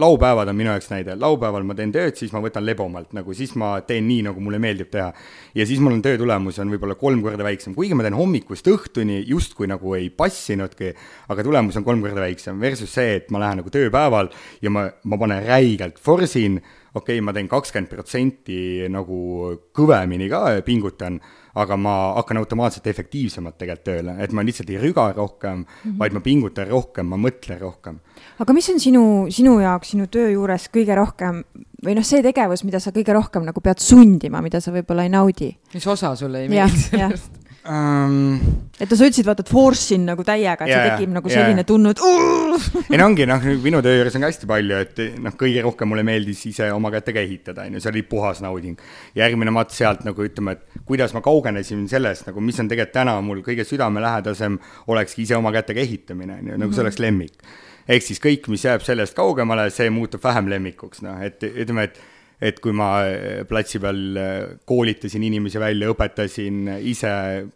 Speaker 3: laupäevad on minu jaoks näide, laupäeval ma teen tööd, siis ma võtan lebomalt, nagu siis ma teen nii, nagu mulle meeldib teha. ja siis mul on töö tulemus on võib-olla kolm korda väiksem, kuigi ma teen hommikust õhtuni justkui nagu ei passinudki, aga tulemus on kolm korda väiksem, versus see, et ma lähen nagu tööpäeval ja ma, ma panen räigelt, forsin, okei okay,, ma teen kakskümmend protsenti nagu kõvemini ka pingutan aga ma hakkan automaatselt efektiivsemalt tegelikult tööle, et ma lihtsalt ei rüga rohkem mm, -hmm. vaid ma pingutan rohkem, ma mõtlen rohkem.
Speaker 1: aga mis on sinu, sinu jaoks sinu töö juures kõige rohkem või noh, see tegevus, mida sa kõige rohkem nagu pead sundima, mida sa võib-olla ei naudi?
Speaker 2: mis osa sulle ei meeldi sellest?
Speaker 1: Um,. et sa ütlesid, vaata, et force in nagu täiega, et yeah, see tekib nagu yeah. selline tunne, et
Speaker 3: ei no ongi, noh, minu töö juures on ka hästi palju, et noh, kõige rohkem mulle meeldis ise oma kätega ehitada, on ju, see oli puhas nauding. järgmine matt sealt nagu ütleme, et kuidas ma kaugenesin sellest nagu, mis on tegelikult täna mul kõige südamelähedasem, olekski ise oma kätega ehitamine, on ju, nagu see oleks lemmik. ehk siis kõik, mis jääb sellest kaugemale, see muutub vähem lemmikuks, noh, et ütleme, et et kui ma äh, platsi peal äh, koolitasin inimesi välja, õpetasin ise,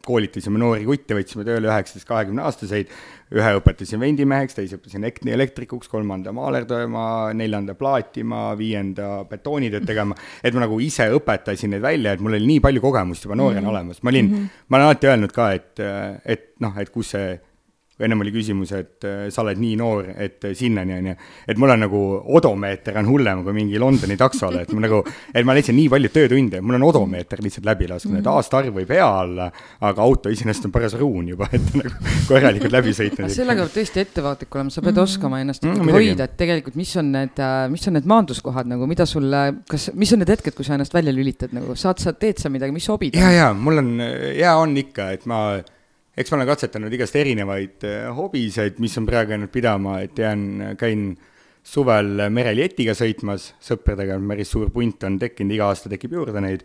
Speaker 3: koolitasime noori kutte, võtsime tööle üheksateist, kahekümne aastaseid, ühe õpetasin vendimeheks, teise õpetasin elektrikuks, kolmanda maalerdama, neljanda plaatima, viienda betoonitööd tegema, et ma nagu ise õpetasin neid välja, et mul oli nii palju kogemust juba noorena mm -hmm. olemas, ma olin mm, -hmm. ma olen alati öelnud ka, et, et noh, et kus see ennem oli küsimus, et äh, sa oled nii noor, et äh, sinnani, on ju. et mul on nagu odomeeter on hullem kui mingi Londoni taksole, et ma nagu, et ma leidsin nii palju töötunde, mul on odomeeter lihtsalt läbi lasknud, et mhm. aastaarv võib hea olla, aga auto iseenesest on paras ruun juba, et nagu korralikult läbi sõitnud.
Speaker 2: sellega peab tõesti ettevaatlik olema, sa pead mm. oskama ennast mm, ikkagi hoida, et tegelikult, mis on need, äh, mis on need maanduskohad nagu, mida sulle, kas, mis on need hetked, kui sa ennast välja lülitad nagu, saad sa, teed sa midagi, mis sobib?
Speaker 3: ja, ja mul on, hea on ikka, et ma eks ma olen katsetanud igast erinevaid äh, hobiseid, mis on praegu jäänud pidama, et jään, käin suvel merel jetiga sõitmas. Sõpradega, päris suur punt on tekkinud, iga aasta tekib juurde neid.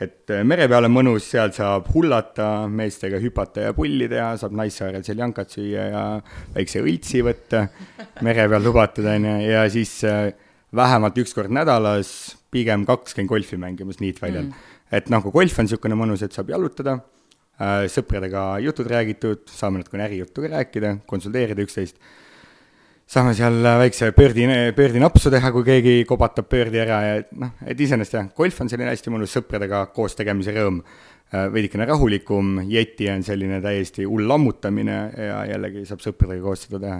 Speaker 3: et mere peal on mõnus, seal saab hullata, meestega hüpata ja pulli teha, saab Naissaarel seljankat süüa ja väikse õltsi võtta, mere peal lubatud, on ju, ja siis äh, vähemalt üks kord nädalas, pigem kaks käin golfi mängimas niitväljal. Mm.. et noh, kui golf on niisugune mõnus, et saab jalutada sõpradega jutud räägitud, saame natukene ärijuttu ka rääkida, konsulteerida üksteist. saame seal väikse pöördi, pöördinapsu teha, kui keegi kobatab pöördi ära ja noh, et iseenesest jah, golf on selline hästi mõnus sõpradega koos tegemise rõõm. Äh, veidikene rahulikum, jeti on selline täiesti hull lammutamine ja jällegi saab sõpradega koos seda teha.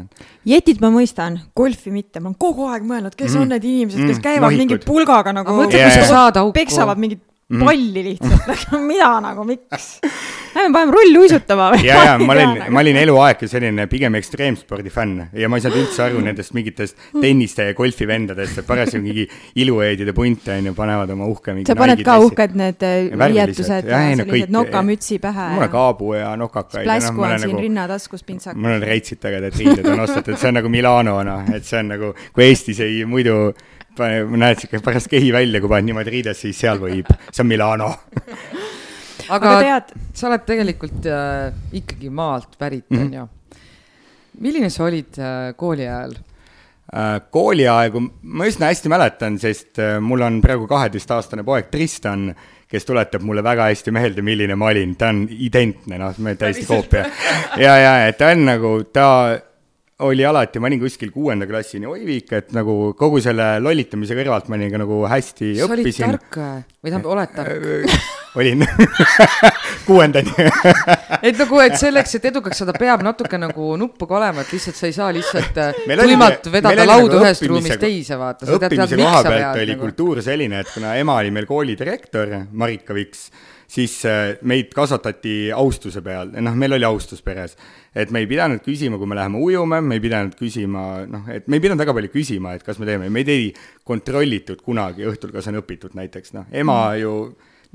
Speaker 1: jetit ma mõistan, golfi mitte, ma olen kogu aeg mõelnud, kes mm. on need inimesed, kes mm. käivad Nohikud. mingi pulgaga nagu
Speaker 2: mõtle, kui sa saad auku.
Speaker 1: peksavad mingit mm. Palli lihtsalt mida nagu, miks? Lähme paneme rulli uisutama
Speaker 3: või? ja, ja ma olin, ma olin eluaeg selline pigem ekstreemspordi fänn ja ma ei saanud üldse aru nendest mingitest tenniste ja golfi vendadest, et parasjagu mingi ilueedide punte on ju, panevad oma uhke
Speaker 1: sa paned ka uhked need äh, riietused sellised nokamütsi pähe.
Speaker 3: mul on kaabu ja nokakaid.
Speaker 1: spläsku on siin nagu, rinnataskus pintsak.
Speaker 3: mul on reitsid ägedad riided on ostetud, see on nagu Milano noh, et see on nagu, kui Eestis ei muidu näed sihuke pärast kehi välja, kui paned niimoodi riides, siis seal võib, see on Milano
Speaker 2: aga, aga tead... sa oled tegelikult äh, ikkagi maalt pärit mm, -hmm. on ju. milline sa olid äh, kooli ajal
Speaker 3: äh,? kooliaegu ma üsna hästi mäletan, sest äh, mul on praegu kaheteistaastane poeg Tristan, kes tuletab mulle väga hästi meelde, milline ma olin, ta on identne, noh, täiesti koopia. ja, ja, et ta on nagu, ta oli alati, ma olin kuskil kuuenda klassini oivik, et nagu kogu selle lollitamise kõrvalt ma olin ka nagu hästi
Speaker 2: sa
Speaker 3: õppisin.
Speaker 2: olid tark või tähendab, oled tark?
Speaker 3: olin kuuendani
Speaker 2: et nagu, et selleks, et edukaks saada, peab natuke nagu nuppu ka olema, et lihtsalt sa ei saa lihtsalt äh, tuimalt vedada lauda nagu ühest ruumist teise, vaata.
Speaker 3: õppimise koha pealt oli nagu. kultuur selline, et kuna ema oli meil koolidirektor, Marika Viks, siis äh, meid kasvatati austuse peal, noh, meil oli austus peres. et me ei pidanud küsima, kui me läheme ujuma, me ei pidanud küsima, noh, et me ei pidanud väga palju küsima, et kas me teeme, meid ei kontrollitud kunagi õhtul, kas on õpitud näiteks, noh, ema mm. ju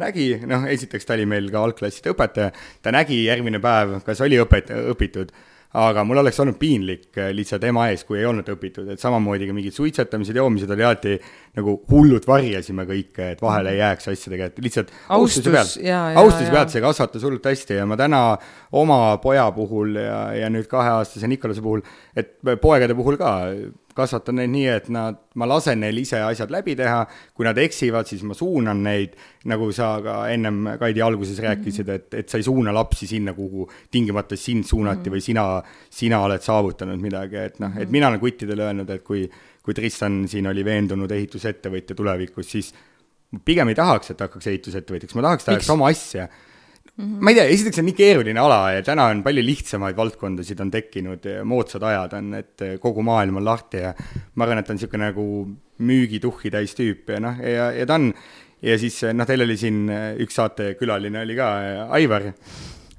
Speaker 3: nägi, noh, esiteks ta oli meil ka algklasside õpetaja, ta nägi järgmine päev, kas oli õpet-, õpitud aga mul oleks olnud piinlik äh, lihtsalt ema ees, kui ei olnud õpitud, et samamoodi ka mingid suitsetamised, joomised oli alati nagu hullult varjasime kõike, et vahele ei jääks asjadega, et lihtsalt
Speaker 2: austus,
Speaker 3: austuse pealt see kasvatas hullult hästi ja ma täna oma poja puhul ja, ja nüüd kaheaastase Nikolase puhul, et poegade puhul ka kasvatan neid nii, et nad, ma lasen neil ise asjad läbi teha, kui nad eksivad, siis ma suunan neid, nagu sa ka ennem, Kaidi, alguses rääkisid, et, et sa ei suuna lapsi sinna, kuhu tingimata sind suunati mm -hmm. või sina, sina oled saavutanud midagi, et noh, et mina olen kuttidele öelnud, et kui, kui Tristan siin oli veendunud ehitusettevõtja tulevikus, siis pigem ei tahaks, et hakkaks ehitusettevõtjaks, ma tahaks, ta ajaks oma asja Mm -hmm. ma ei tea, esiteks on nii keeruline ala ja täna on palju lihtsamaid valdkondasid on tekkinud, moodsad ajad on, et kogu maailm on lahti ja ma arvan, et ta on niisugune nagu müügituhhi täis tüüp ja noh, ja, ja ta on, ja siis noh, teil oli siin üks saatekülaline oli ka, Aivar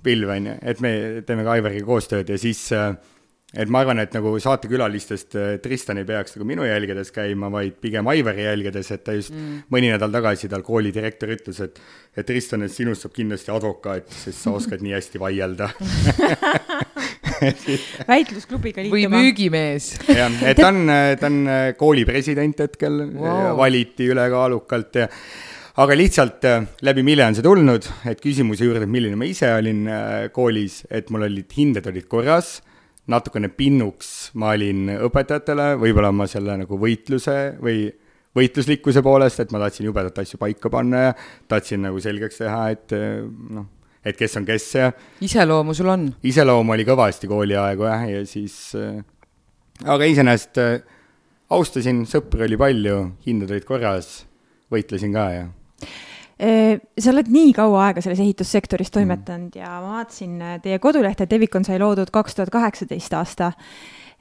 Speaker 3: Pilv, on ju, et me teeme ka Aivariga koostööd ja siis äh, et ma arvan, et nagu saatekülalistest äh, Tristan ei peaks nagu minu jälgedes käima, vaid pigem Aivari jälgedes, et ta just mm. mõni nädal tagasi tal kooli direktor ütles, et et Tristan, et sinust saab kindlasti advokaat, sest sa oskad nii hästi vaielda
Speaker 1: väitlusklubiga liituma.
Speaker 2: või müügimees.
Speaker 3: jah, et ta on, ta on äh, kooli president hetkel wow., valiti ülekaalukalt ja aga lihtsalt äh, läbi mille on see tulnud, et küsimuse juurde, milline ma ise olin koolis, et mul olid hinded olid korras natukene pinnuks ma olin õpetajatele, võib-olla ma selle nagu võitluse või võitluslikkuse poolest, et ma tahtsin jubedat asju paika panna ja tahtsin nagu selgeks teha, et noh, et kes on kes ja
Speaker 2: iseloomu sul on?
Speaker 3: iseloomu oli kõvasti kooliaegu jah, ja siis äh, aga iseenesest äh, austasin, sõpru oli palju, hinded olid korras, võitlesin ka ja
Speaker 1: sa oled nii kaua aega selles ehitussektoris toimetanud mm. ja ma vaatasin äh, teie kodulehte, et Evicon sai loodud kaks tuhat kaheksateist aasta.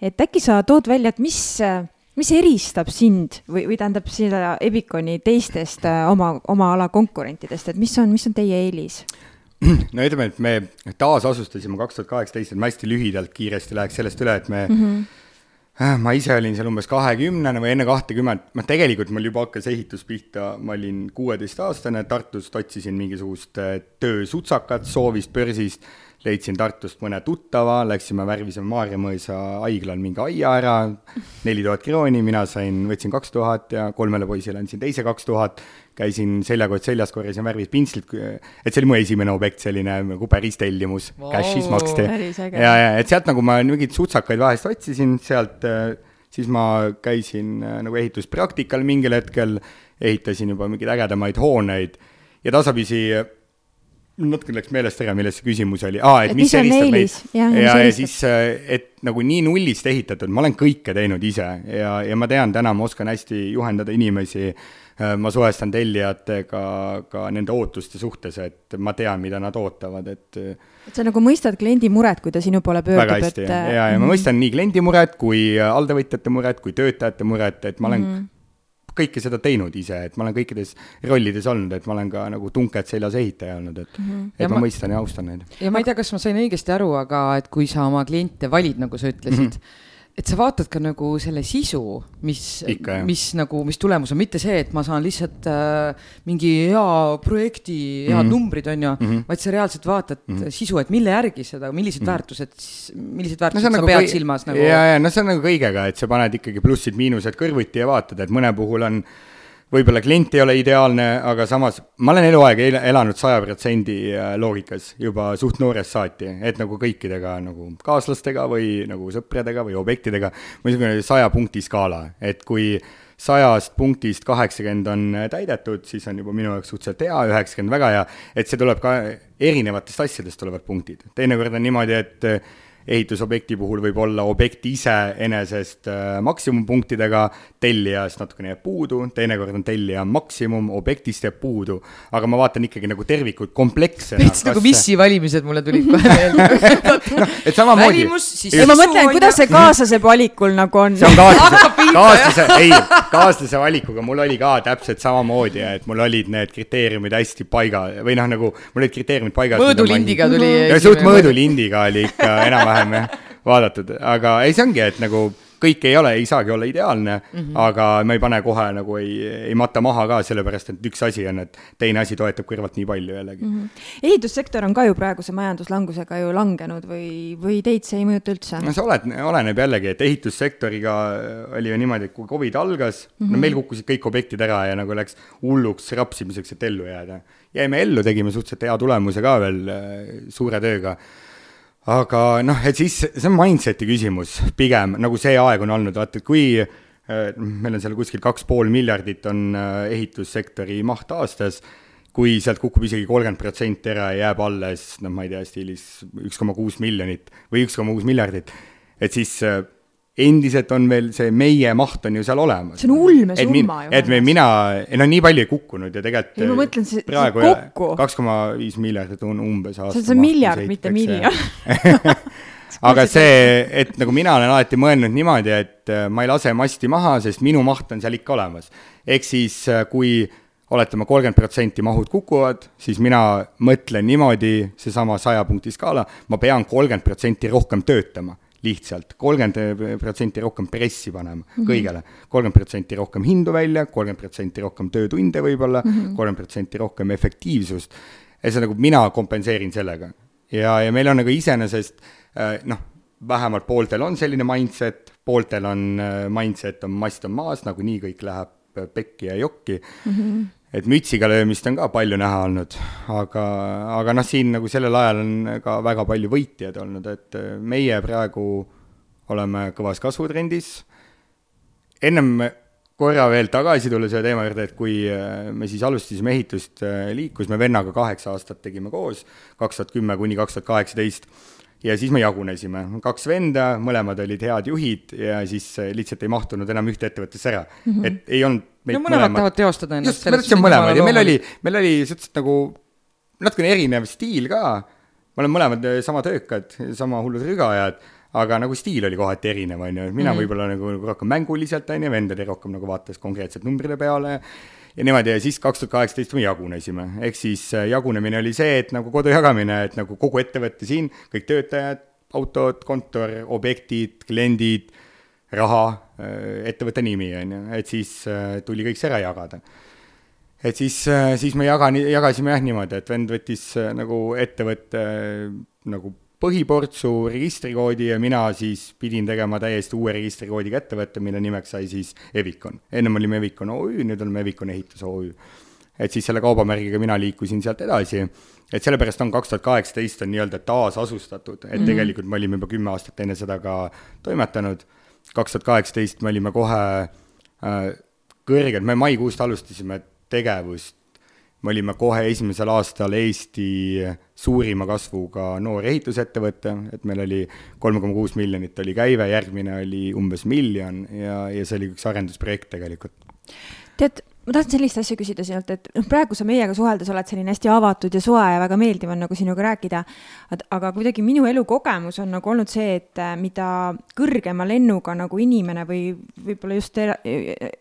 Speaker 1: et äkki sa tood välja, et mis, äh, mis eristab sind või, või tähendab seda Eviconi teistest oma, oma ala konkurentidest, et mis on, mis on teie eelis?
Speaker 3: no ütleme, et me taasasustasime kaks tuhat kaheksateist, et ma hästi lühidalt kiiresti läheks sellest üle, et me mm -hmm Äh, ma ise olin seal umbes kahekümnene või enne kahtekümmet, noh, tegelikult mul juba hakkas ehitus pihta, ma olin kuueteistaastane, Tartust otsisin mingisugust äh, töösutsakat soovist börsist, leidsin Tartust mõne tuttava, läksime värvisime Maarjamõisa haiglal mingi aia ära, neli tuhat krooni, mina sain, võtsin kaks tuhat ja kolmele poisile andsin teise kaks tuhat, käisin seljakott seljas, korjasin värvis pintslit, et see oli mu esimene objekt, selline nagu päris tellimus wow,, cash'is maksti. ja, ja et sealt nagu ma mingeid sutsakaid vahest otsisin, sealt siis ma käisin äh, nagu ehituspraktikal mingil hetkel, ehitasin juba mingeid ägedamaid hooneid. Ja tasapisi natuke läks meelest ära, milles see küsimus oli, aa, et, et mis, eristab meid. ja, ja, ja siis, äh, et nagu nii nullist ehitatud, ma olen kõike teinud ise. Ja, ja ma tean, täna ma oskan hästi juhendada inimesi. Äh, Äh, ma suhestan tellijatega ka nende ootuste suhtes, et ma tean, mida nad ootavad, et
Speaker 1: et sa nagu mõistad kliendi muret, kui ta sinu poole pöördub,
Speaker 3: et... ja, ja ma mhm. mõistan nii kliendi muret kui alltöövõtjate muret kui töötajate muret, et ma olen mm -hmm kõike seda teinud ise, et ma olen kõikides rollides olnud, et ma olen ka nagu tunked seljas ehitaja olnud, et mm, -hmm. et ma, ma mõistan ja austan neid.
Speaker 2: ja ma ei tea, kas ma sain õigesti aru, aga et kui sa oma kliente valid, nagu sa ütlesid mm, -hmm et sa vaatad ka nagu selle sisu, mis, mis nagu, mis tulemus on, mitte see, et ma saan lihtsalt äh, mingi hea projekti, head mm -hmm. numbrid, on ju mm, -hmm. vaid sa reaalselt vaatad mm -hmm. sisu, et mille järgi seda, millised mm -hmm. väärtused, millised väärtused no, sa nagu pead kõi... silmas nagu.
Speaker 3: ja, ja noh, see on nagu kõigega, et sa paned ikkagi plussid-miinused kõrvuti ja vaatad, et mõne puhul on võib-olla klient ei ole ideaalne, aga samas ma olen eluaeg el elanud saja protsendi äh, loogikas juba suht noorest saati, et nagu kõikidega nagu kaaslastega või nagu sõpradega või objektidega, niisugune saja punkti skaala, et kui sajast punktist kaheksakümmend on täidetud, siis on juba minu jaoks suhteliselt hea, üheksakümmend väga hea, et see tuleb ka erinevatest asjadest tulevad punktid. teinekord on niimoodi, et ehitusobjekti puhul võib olla objekt ise enesest äh, maksimumpunktidega, tellijast natukene jääb puudu, teinekord on tellija maksimum, objektist jääb puudu, aga ma vaatan ikkagi nagu tervikut komplekssena.
Speaker 2: veits nagu missi valimised mulle tulid kohe meelde
Speaker 3: no, et samamoodi.
Speaker 1: ma mõtlen, kuidas see kaaslase valikul nagu on.
Speaker 3: see on kaaslase, kaaslase, ei, kaaslase valikuga mul oli ka täpselt samamoodi, et mul olid need kriteeriumid hästi paiga või noh, nagu mul olid kriteeriumid paigas.
Speaker 2: mõõdulindiga tuli.
Speaker 3: suht mõõdulindiga oli ikka enam-vähem jah, vaadatud, aga ei, see ongi, et nagu kõik ei ole, ei saagi olla ideaalne mm, -hmm. aga ma ei pane kohe nagu ei, ei mata maha ka, sellepärast et üks asi on, et teine asi toetab kõrvalt nii palju jällegi mm. -hmm.
Speaker 1: ehitussektor on ka ju praeguse majanduslangusega ju langenud või, või teid see ei mõjuta üldse?
Speaker 3: no see oled, oleneb jällegi, et ehitussektoriga oli ju niimoodi, et kui Covid algas mm, -hmm. no meil kukkusid kõik objektid ära ja nagu läks hulluks rapsimiseks, et ellu jääda. jäime ellu, tegime suhteliselt hea tulemuse ka veel äh, suure tööga aga noh, et siis see on mindset'i küsimus pigem, nagu see aeg on olnud, vaata, kui äh, meil on seal kuskil kaks pool miljardit on äh, ehitussektori maht aastas, kui sealt kukub isegi kolmkümmend protsenti ära ja jääb alles, noh, ma ei tea, stiilis üks koma kuus miljonit või üks koma kuus miljardit, et siis äh, endiselt on veel see meie maht on ju seal olemas.
Speaker 1: see on ulmesumma
Speaker 3: ju. et me, mina, ei no nii palju ei kukkunud ja tegelikult
Speaker 1: ei ma mõtlen, see, see kokku.
Speaker 3: kaks koma viis miljardit on umbes
Speaker 1: aasta. see on miljard, mitte miljon
Speaker 3: aga see, et nagu mina olen alati mõelnud niimoodi, et äh, ma ei lase masti maha, sest minu maht on seal ikka olemas. ehk siis, äh, kui oletame, kolmkümmend protsenti mahud kukuvad, siis mina mõtlen niimoodi, seesama saja punkti skaala, ma pean kolmkümmend protsenti rohkem töötama lihtsalt kolmkümmend protsenti rohkem pressi panema mm -hmm. kõigele, kolmkümmend protsenti rohkem hindu välja, kolmkümmend protsenti rohkem töötunde võib-olla, mhm. kolmkümmend protsenti rohkem efektiivsust. ja see nagu mina kompenseerin sellega. ja, ja meil on nagu iseenesest äh, noh, vähemalt pooltel on selline mindset, pooltel on äh, mindset on mast on maas, nagunii kõik läheb pekki ja jokki mm. -hmm et mütsiga löömist on ka palju näha olnud, aga, aga noh, siin nagu sellel ajal on ka väga palju võitjaid olnud, et meie praegu oleme kõvas kasvutrendis. ennem korra veel tagasi tulla selle teema juurde, et kui äh, me siis alustasime ehitust, äh, liikusime vennaga kaheksa aastat tegime koos, kaks tuhat kümme kuni kaks tuhat kaheksateist ja siis me jagunesime, kaks venda, mõlemad olid head juhid ja siis äh, lihtsalt ei mahtunud enam ühte ettevõttesse ära mm. -hmm. et ei olnud
Speaker 2: no mõlemad, mõlemad tahavad teostada ennast.
Speaker 3: just, me tahtsime mõlemad ja meil oli, meil oli suhteliselt nagu natukene erinev stiil ka, me oleme mõlemad äh, sama töökad, sama hullud rügajad, aga nagu stiil oli kohati erinev, on ju, mina mm -hmm. võib-olla nagu, nagu rohkem mänguliselt, on ju, vend oli rohkem nagu vaatas konkreetselt numbrite peale ja niimoodi ja siis kaks tuhat kaheksateist me jagunesime, ehk siis äh, jagunemine oli see, et nagu kodu jagamine, et nagu kogu ettevõte siin, kõik töötajad, autod, kontor, objektid, kliendid, raha, äh, ettevõtte nimi, on ju, et siis äh, tuli kõik see ära jagada. et siis, siis me jagan, jagasime jah niimoodi, et vend võttis nagu ettevõtte nagu põhiportsu registrikoodi ja mina siis pidin tegema täiesti uue registrikoodiga ettevõtte, mille nimeks sai siis Evicon. ennem olime Evicon OÜ, nüüd oleme Evicon Ehitus OÜ. et siis selle kaubamärgiga mina liikusin sealt edasi, et sellepärast on kaks tuhat kaheksateist on nii-öelda taasasustatud, et mm -hmm. tegelikult me olime juba kümme aastat enne seda ka toimetanud, kaks tuhat kaheksateist me olime kohe äh, kõrgelt, me maikuust alustasime tegevust me olime kohe esimesel aastal Eesti suurima kasvuga noor ehitusettevõte, et meil oli kolm koma kuus miljonit oli käive, järgmine oli umbes miljon ja, ja see oli üks arendusprojekt tegelikult.
Speaker 1: tead, ma tahtsin sellist asja küsida sinult, et noh, praegu sa meiega suheldes oled selline hästi avatud ja soe ja väga meeldiv on nagu sinuga rääkida. aga kuidagi minu elukogemus on nagu olnud see, et äh, mida kõrgema lennuga nagu inimene või võib-olla just,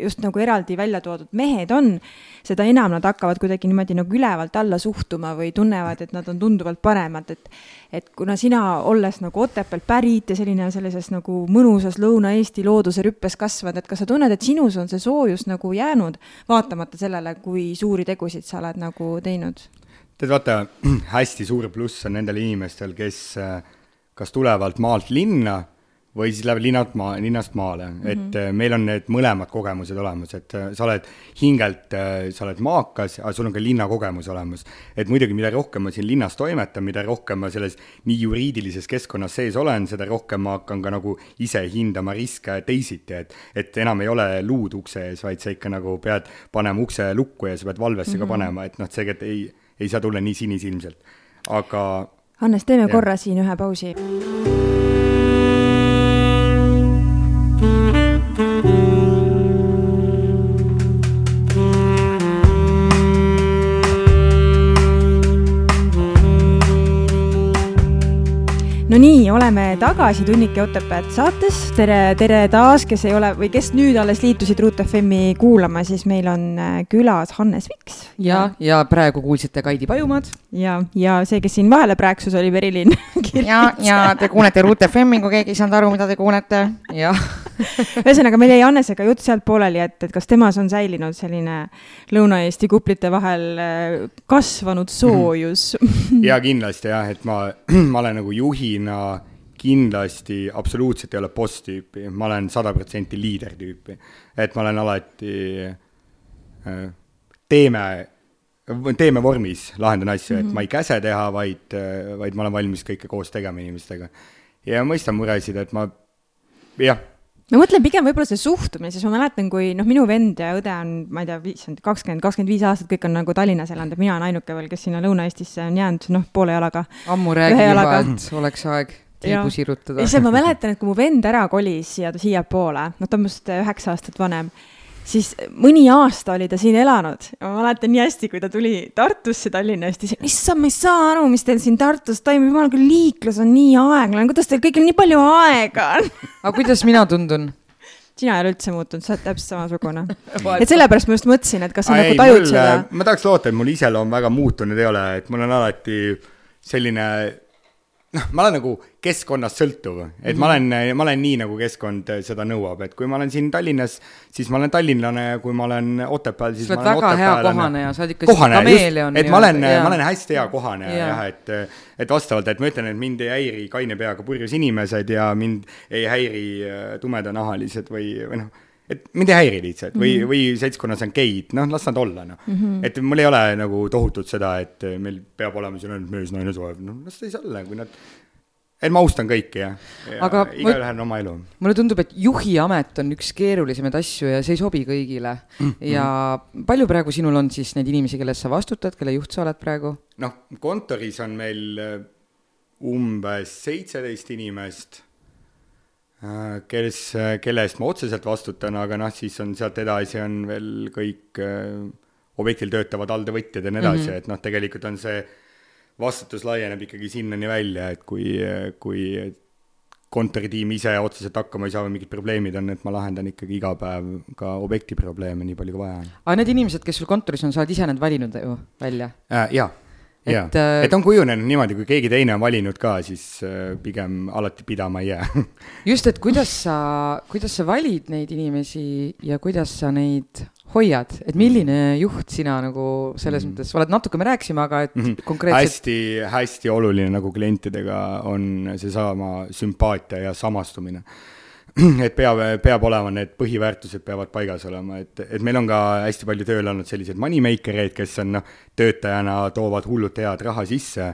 Speaker 1: just nagu eraldi välja toodud mehed on, seda enam nad hakkavad kuidagi niimoodi nagu ülevalt alla suhtuma või tunnevad, et nad on tunduvalt paremad, et et kuna sina, olles nagu Otepäält pärit ja selline sellises nagu mõnusas Lõuna-Eesti looduse rüppes kasvanud, et kas sa tunned, et sinus on see soojus nagu jäänud vaatamata sellele, kui suuri tegusid sa oled nagu teinud?
Speaker 3: tead, vaata, hästi suur pluss on nendel inimestel, kes äh, kas tulevad maalt linna või siis läheb linnalt maa, linnast maale mm, -hmm. et äh, meil on need mõlemad kogemused olemas, et äh, sa oled hingelt, äh, sa oled maakas, aga sul on ka linnakogemus olemas. et muidugi, mida rohkem ma siin linnas toimetan, mida rohkem ma selles nii juriidilises keskkonnas sees olen, seda rohkem ma hakkan ka nagu ise hindama riske teisiti, et et enam ei ole luud ukse ees, vaid sa ikka nagu pead panema ukse lukku ja sa pead valvesse mm -hmm. ka mhm. panema, et noh, see ei, ei saa tulla nii sinisilmselt, aga
Speaker 1: Hannes, teeme ja. korra siin ühe pausi. No nii, oleme tagasi Tunnike Otepääd saates. tere, tere taas, kes ei ole või kes nüüd alles liitusid Ruut FM-i kuulama, siis meil on äh, külas Hannes Viks.
Speaker 2: ja, ja praegu kuulsite Kaidi Pajumaad.
Speaker 1: ja, ja see, kes siin vahele prääksus, oli Merilin
Speaker 2: ja, ja te kuulete Ruut FM-i, kui keegi ei saanud aru, mida te kuulete, jah
Speaker 1: ühesõnaga, meil jäi Hannesega jutt sealt pooleli, et, et kas temas on säilinud selline Lõuna-Eesti kuplite vahel äh, kasvanud soojus
Speaker 3: ja kindlasti jah, et ma, ma olen nagu juhina kindlasti absoluutselt ei ole boss-tüüpi, ma olen sada protsenti liider-tüüpi. et ma olen alati, äh, teeme, teeme vormis, lahendan asju mm, -hmm. et mhm. ma ei käse teha, vaid, vaid ma olen valmis kõike koos tegema inimestega. ja mõistan muresid, et ma, jah
Speaker 1: ma mõtlen pigem võib-olla see suhtumine, sest ma mäletan, kui noh, minu vend ja õde on, ma ei tea, issand, kakskümmend, kakskümmend viis aastat, kõik on nagu Tallinnas elanud, et mina olen ainuke veel, kes sinna Lõuna-Eestisse on jäänud, noh, poole jalaga.
Speaker 2: ammu räägin juba, et oleks aeg tiibu sirutada.
Speaker 1: ja siis ma mäletan, et kui mu vend ära kolis siia, siiapoole, noh, ta on minust üheksa aastat vanem siis mõni aasta oli ta siin elanud. Ja ma mäletan nii hästi, kui ta tuli Tartusse Tallinna eest, siis issand, ma ei saa aru, mis teil siin Tartus toimub, jumal küll, liiklus on nii aeglane, kuidas teil kõigil nii palju aega on?
Speaker 2: Aga kuidas mina tundun?
Speaker 1: sina ei ole üldse muutunud, sa oled täpselt samasugune. Et sellepärast ma just mõtlesin, et kas sa nagu tajud mul, seda.
Speaker 3: ma tahaks loota, et mul iseloom väga muutunud ei ole, et mul on alati selline noh, ma olen nagu keskkonnast sõltuv, et mm -hmm. ma olen, ma olen nii, nagu keskkond seda nõuab, et kui ma olen siin Tallinnas, siis ma olen tallinlane ja kui ma olen Otepääl, siis
Speaker 2: sa
Speaker 3: oled
Speaker 2: väga hea kohaneja, sa oled ikka kameeleon.
Speaker 3: et ma olen, ma olen hästi hea kohaneja ja. jah, et, et vastavalt, et ma ütlen, et mind ei häiri kaine peaga purjus inimesed ja mind ei häiri äh, tumedanahalised või, või noh et mind ei häiri lihtsalt või mm, -hmm. või seltskonnas on geid, noh, las nad olla, noh mm. -hmm. et mul ei ole nagu tohutult seda, et meil peab olema siin ainult mees, naine, soe, noh, las ta siis olla, kui nad et ma austan kõiki ja, ja aga igaühel on oma elu.
Speaker 2: mulle tundub, et juhi amet on üks keerulisemaid asju ja see ei sobi kõigile mm. -hmm. ja palju praegu sinul on siis neid inimesi, kellest sa vastutad, kelle juht sa oled praegu?
Speaker 3: noh, kontoris on meil äh, umbes seitseteist inimest kes, kelle eest ma otseselt vastutan, aga noh, siis on sealt edasi on veel kõik äh, objektil töötavad alltöövõtjad ja nii edasi mm, -hmm. et noh, tegelikult on see vastutus laieneb ikkagi sinnani välja, et kui, kui kontoritiim ise otseselt hakkama ei saa või mingid probleemid on, et ma lahendan ikkagi iga päev ka objekti probleeme nii palju, kui vaja on.
Speaker 2: aga need inimesed, kes sul kontoris on, sa oled ise need valinud ju välja
Speaker 3: äh,? jaa jaa, äh, et on kujunenud niimoodi, kui keegi teine on valinud ka, siis äh, pigem alati pidama ei jää
Speaker 2: just, et kuidas sa, kuidas sa valid neid inimesi ja kuidas sa neid hoiad, et milline juht sina nagu selles mm. mõttes oled, natuke me rääkisime, aga et mm -hmm. konkreetselt.
Speaker 3: hästi, hästi oluline nagu klientidega on seesama sümpaatia ja samastumine et peab, peab olema, need põhiväärtused peavad paigas olema, et, et meil on ka hästi palju tööl olnud selliseid moneymaker eid, kes on noh, töötajana toovad hullult head raha sisse.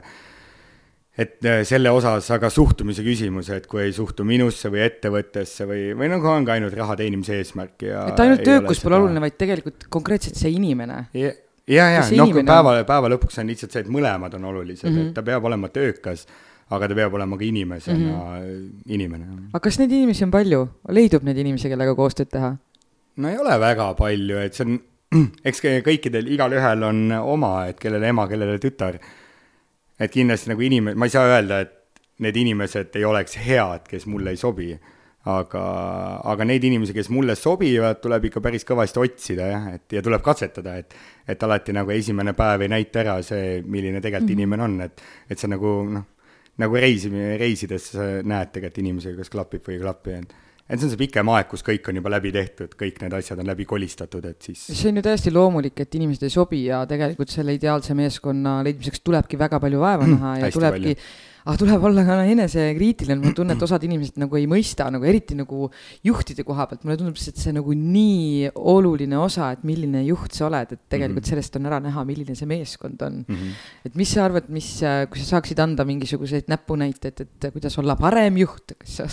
Speaker 3: et äh, selle osas aga suhtumise küsimus, et kui ei suhtu minusse või ettevõttesse või, või nagu on ka ainult raha teenimise eesmärk ja.
Speaker 2: et ainult töökus pole oluline, vaid tegelikult konkreetselt see inimene
Speaker 3: ja, ja, ja noh, päeva, päeva lõpuks on lihtsalt see, et mõlemad on olulised mm, -hmm. et ta peab olema töökas aga ta peab olema ka inimesena mm -hmm. inimene.
Speaker 2: aga kas neid inimesi on palju, leidub neid inimesi, kellega koostööd teha?
Speaker 3: no ei ole väga palju, et see on, eks kõikidel, igalühel on oma, et kellele ema, kellele tütar. et kindlasti nagu inim-, ma ei saa öelda, et need inimesed ei oleks head, kes mulle ei sobi. aga, aga neid inimesi, kes mulle sobivad, tuleb ikka päris kõvasti otsida jah, et ja tuleb katsetada, et et alati nagu esimene päev ei näita ära see, milline tegelikult mm -hmm. inimene on, et, et see nagu noh nagu reisimine, reisides sa näed tegelikult inimesega, kas klapib või ei klapi, et et see on see pikem aeg, kus kõik on juba läbi tehtud, kõik need asjad on läbi kolistatud, et siis.
Speaker 2: see on ju täiesti loomulik, et inimesed ei sobi ja tegelikult selle ideaalse meeskonna leidmiseks tulebki väga palju vaeva näha ja tulebki palju aga tuleb olla ka enesekriitiline, mul on tunne, et osad inimesed nagu ei mõista nagu eriti nagu juhtide koha pealt, mulle tundub, et see nagu nii oluline osa, et milline juht sa oled, et tegelikult mm -hmm. sellest on ära näha, milline see meeskond on mm. -hmm. et mis sa arvad, mis, kui sa saaksid anda mingisuguseid näpunäiteid, et kuidas olla parem juht, kas sa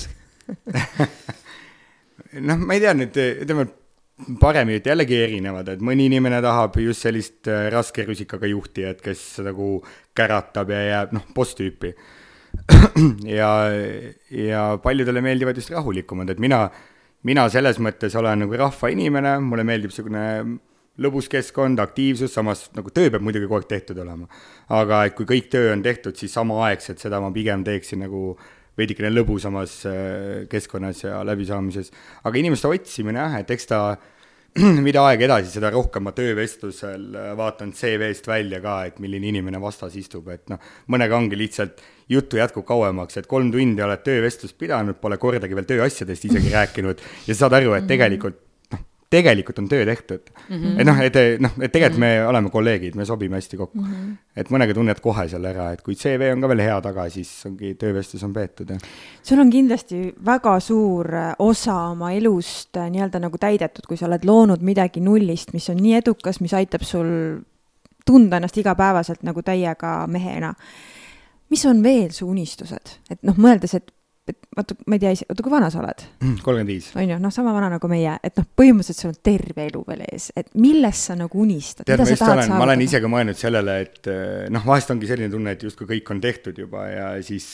Speaker 3: noh, ma ei tea nüüd, ütleme paremini, et jällegi erinevad, et mõni inimene tahab just sellist äh, raske rusikaga juhti, et kes nagu käratab ja jääb, noh, boss-tüüpi ja, ja paljudele meeldivad just rahulikumad, et mina, mina selles mõttes olen nagu rahvainimene, mulle meeldib niisugune lõbus keskkond, aktiivsus, samas nagu töö peab muidugi kogu aeg tehtud olema. aga et kui kõik töö on tehtud, siis samaaegselt seda ma pigem teeksin nagu veidikene lõbusamas äh, keskkonnas ja läbisaamises. aga inimeste otsimine jah, et eks ta mida aeg edasi, seda rohkem ma töövestlusel äh, vaatan CV-st välja ka, et milline inimene vastas istub, et noh, mõnega ongi lihtsalt juttu jätkub kauemaks, et kolm tundi oled töövestlust pidanud, pole kordagi veel tööasjadest isegi rääkinud ja saad aru, et mhm. tegelikult tegelikult on töö tehtud mm. -hmm. et noh, et noh, et tegelikult -hmm. me oleme kolleegid, me sobime hästi kokku mm. -hmm. et mõnega tunned kohe selle ära, et kui CV on ka veel hea taga, siis ongi töövestlus on peetud, jah.
Speaker 1: sul on kindlasti väga suur äh, osa oma elust äh, nii-öelda nagu täidetud, kui sa oled loonud midagi nullist, mis on nii edukas, mis aitab sul tunda ennast igapäevaselt nagu täiega mehena. mis on veel su unistused, et noh, mõeldes, et vaata, ma ei tea, oota, kui vana sa oled?
Speaker 3: kolmkümmend viis.
Speaker 1: on ju, noh, sama vana nagu meie, et noh, põhimõtteliselt sul on terve elu veel ees, et millest sa nagu unistad, mida sa tahad
Speaker 3: saavutada? ma olen ise ka mõelnud sellele, et noh, vahest ongi selline tunne, et justkui kõik on tehtud juba ja siis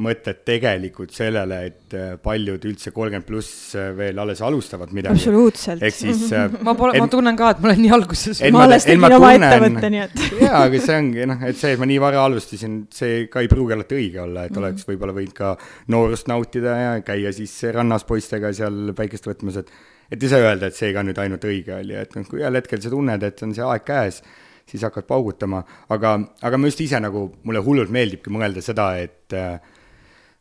Speaker 3: mõtted tegelikult sellele, et äh, paljud üldse kolmkümmend pluss äh, veel alles alustavad midagi.
Speaker 1: absoluutselt.
Speaker 3: ehk siis äh,
Speaker 2: ma pole, ma tunnen ka, et ma olen nii alguses.
Speaker 1: ma alles tegin oma ettevõtte, nii et.
Speaker 3: jaa, aga see ongi noh, et see, et ma nii vara alustasin, see ka ei pruugi alati õige olla, et mm -hmm. oleks võib-olla võinud ka noorust nautida ja käia siis rannas poistega seal päikest võtmas, et et ei saa öelda, et see ka nüüd ainult õige oli, et noh, kui ühel hetkel sa tunned, et on see aeg käes, siis hakkad paugutama, aga, aga ma just ise nagu, mulle hullult meeldibki mõelda seda, et Äh,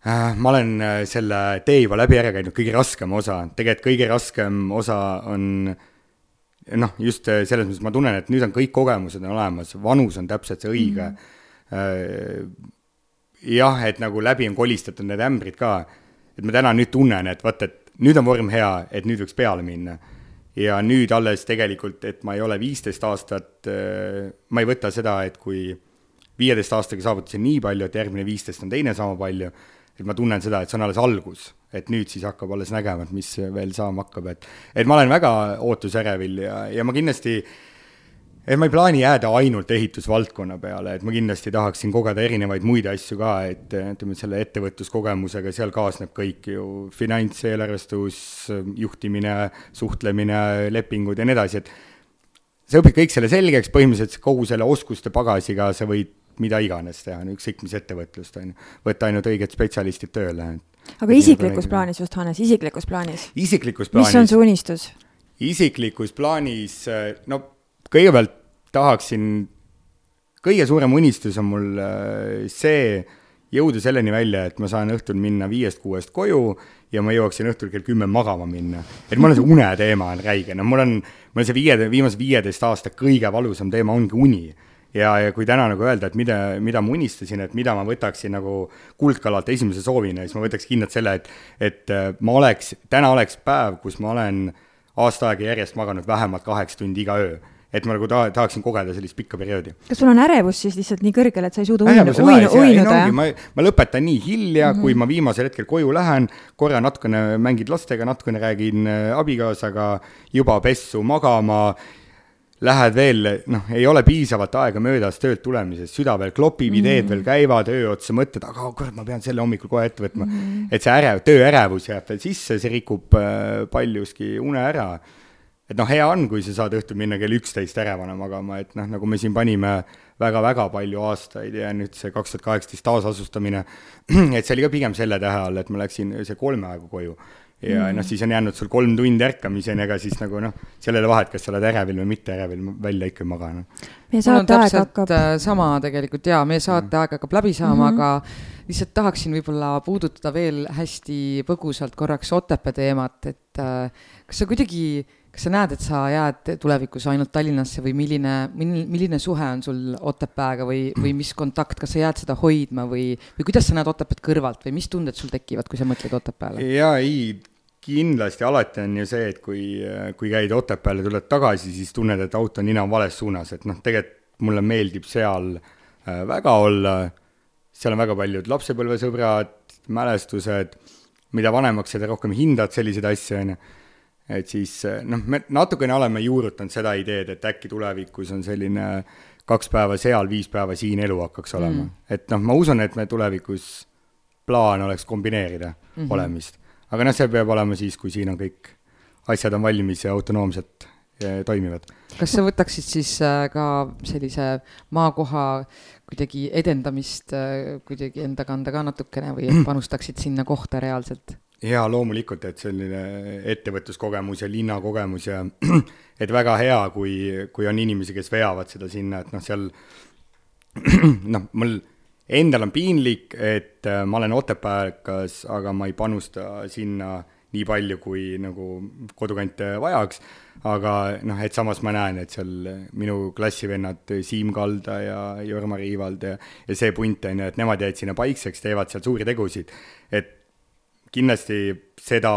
Speaker 3: ma olen äh, selle tee juba läbi ära käinud, kõige raskem osa, tegelikult kõige raskem osa on noh, just äh, selles mõttes ma tunnen, et nüüd on kõik kogemused on olemas, vanus on täpselt see õige mm. -hmm. jah, et nagu läbi on kolistatud need ämbrid ka, et ma täna nüüd tunnen, et vot, et nüüd on vorm hea, et nüüd võiks peale minna. ja nüüd alles tegelikult, et ma ei ole viisteist aastat, ma ei võta seda, et kui viieteist aastaga saavutasin nii palju, et järgmine viisteist on teine sama palju et ma tunnen seda, et see on alles algus, et nüüd siis hakkab alles nägema, et mis veel saama hakkab, et et ma olen väga ootusärevil ja, ja ma kindlasti et ma ei plaani jääda ainult ehitusvaldkonna peale, et ma kindlasti tahaksin kogeda erinevaid muid asju ka, et ütleme, selle ettevõtluskogemusega, seal kaasneb kõik ju finants, eelarvestus, juhtimine, suhtlemine, lepingud ja nii edasi, et sa õpid kõik selle selgeks, põhimõtteliselt kogu selle oskuste pagasiga sa võid mida iganes teha, ükskõik mis ettevõtlust, on ju. võtta ainult õiged spetsialistid tööle.
Speaker 1: aga isiklikus plaanis just, Hannes, isiklikus plaanis?
Speaker 3: isiklikus plaanis.
Speaker 1: mis on su unistus?
Speaker 3: isiklikus plaanis, no kõigepealt tahaksin, kõige suurem unistus on mul äh, see, jõuda selleni välja, et ma saan õhtul minna viiest-kuuest koju ja ma jõuaksin õhtul kell kümme magama minna. et mul on see uneteema on räige, no mul on, mul on see viie, viimase viieteist aasta kõige valusam teema ongi uni ja, ja kui täna nagu öelda, et mida, mida ma unistasin, et mida ma võtaksin nagu kuldkalalt esimese soovina, siis ma võtaks kindlalt selle, et, et äh, ma oleks, täna oleks päev, kus ma olen aasta aega järjest maganud vähemalt kaheksa tundi iga öö et ma nagu ta-, tahaksin kogeda sellist pikka perioodi.
Speaker 1: kas sul on ärevus siis lihtsalt nii kõrgel, et sa ei suuda uinu, uinu, uinuda, jah?
Speaker 3: ma, ma lõpetan nii hilja mm, -hmm. kui ma viimasel hetkel koju lähen, korra natukene mängid lastega, natukene räägin äh, abikaasaga, juba pessu, magama lähed veel, noh, ei ole piisavalt aega möödas töölt tulemisest, süda veel klopib mm, -hmm. ideed veel käivad, öö otsa mõtled, aga oh, kurat, ma pean selle hommikul kohe ette võtma mm. -hmm. et see ärev, tööärevus jääb veel sisse, see rikub äh, paljuski une ära. et noh, hea on, kui sa saad õhtul minna kell üksteist ärevana magama, et noh, nagu me siin panime väga-väga palju aastaid ja nüüd see kaks tuhat kaheksateist taasasustamine, et see oli ka pigem selle tähe all, et ma läksin see kolme aegu koju ja mm. noh, siis on jäänud sul kolm tundi ärkamiseni, ega siis nagu noh, sellele vahet, kas sa oled ärevil või mitte ärevil, välja ikka ei maga, noh.
Speaker 2: meie saateaeg hakkab. Äh, sama tegelikult jaa, meie saateaeg hakkab läbi saama mm, -hmm. aga lihtsalt tahaksin võib-olla puudutada veel hästi põgusalt korraks Otepää teemat, et äh, kas sa kuidagi kas sa näed, et sa jääd tulevikus ainult Tallinnasse või milline, milline suhe on sul Otepääga või, või mis kontakt, kas sa jääd seda hoidma või, või kuidas sa näed Otepääd kõrvalt või mis tunded sul tekivad, kui sa mõtled Otepääle?
Speaker 3: jaa, ei, kindlasti alati on ju see, et kui, kui käid Otepääle, tuled tagasi, siis tunned, et auto nina on vales suunas, et noh, tegelikult mulle meeldib seal äh, väga olla, seal on väga paljud lapsepõlvesõbrad, mälestused, mida vanemaks, seda rohkem hindad selliseid asju, on ju. Et siis äh, noh, me natukene oleme juurutanud seda ideed, et äkki tulevikus on selline kaks päeva seal, viis päeva siin elu hakkaks olema mm.. et noh, ma usun, et me tulevikus plaan oleks kombineerida mm -hmm. olemist aga noh, see peab olema siis, kui siin on kõik asjad on valmis ja autonoomselt ja toimivad.
Speaker 2: kas sa võtaksid siis äh, ka sellise maakoha kuidagi edendamist kuidagi enda kanda ka natukene või panustaksid sinna kohta reaalselt?
Speaker 3: Jaa, loomulikult, et selline ettevõtluskogemus ja linnakogemus ja et väga hea, kui, kui on inimesi, kes veavad seda sinna, et noh, seal noh, mul endal on piinlik, et äh, ma olen Otepääkas, aga ma ei panusta sinna nii palju, kui nagu kodukant vajaks, aga noh, et samas ma näen, et seal minu klassivennad Siim Kalda ja Jorma Riivald ja, ja see punt, on ju, et nemad jäid sinna paikseks, teevad seal suuri tegusid. et kindlasti seda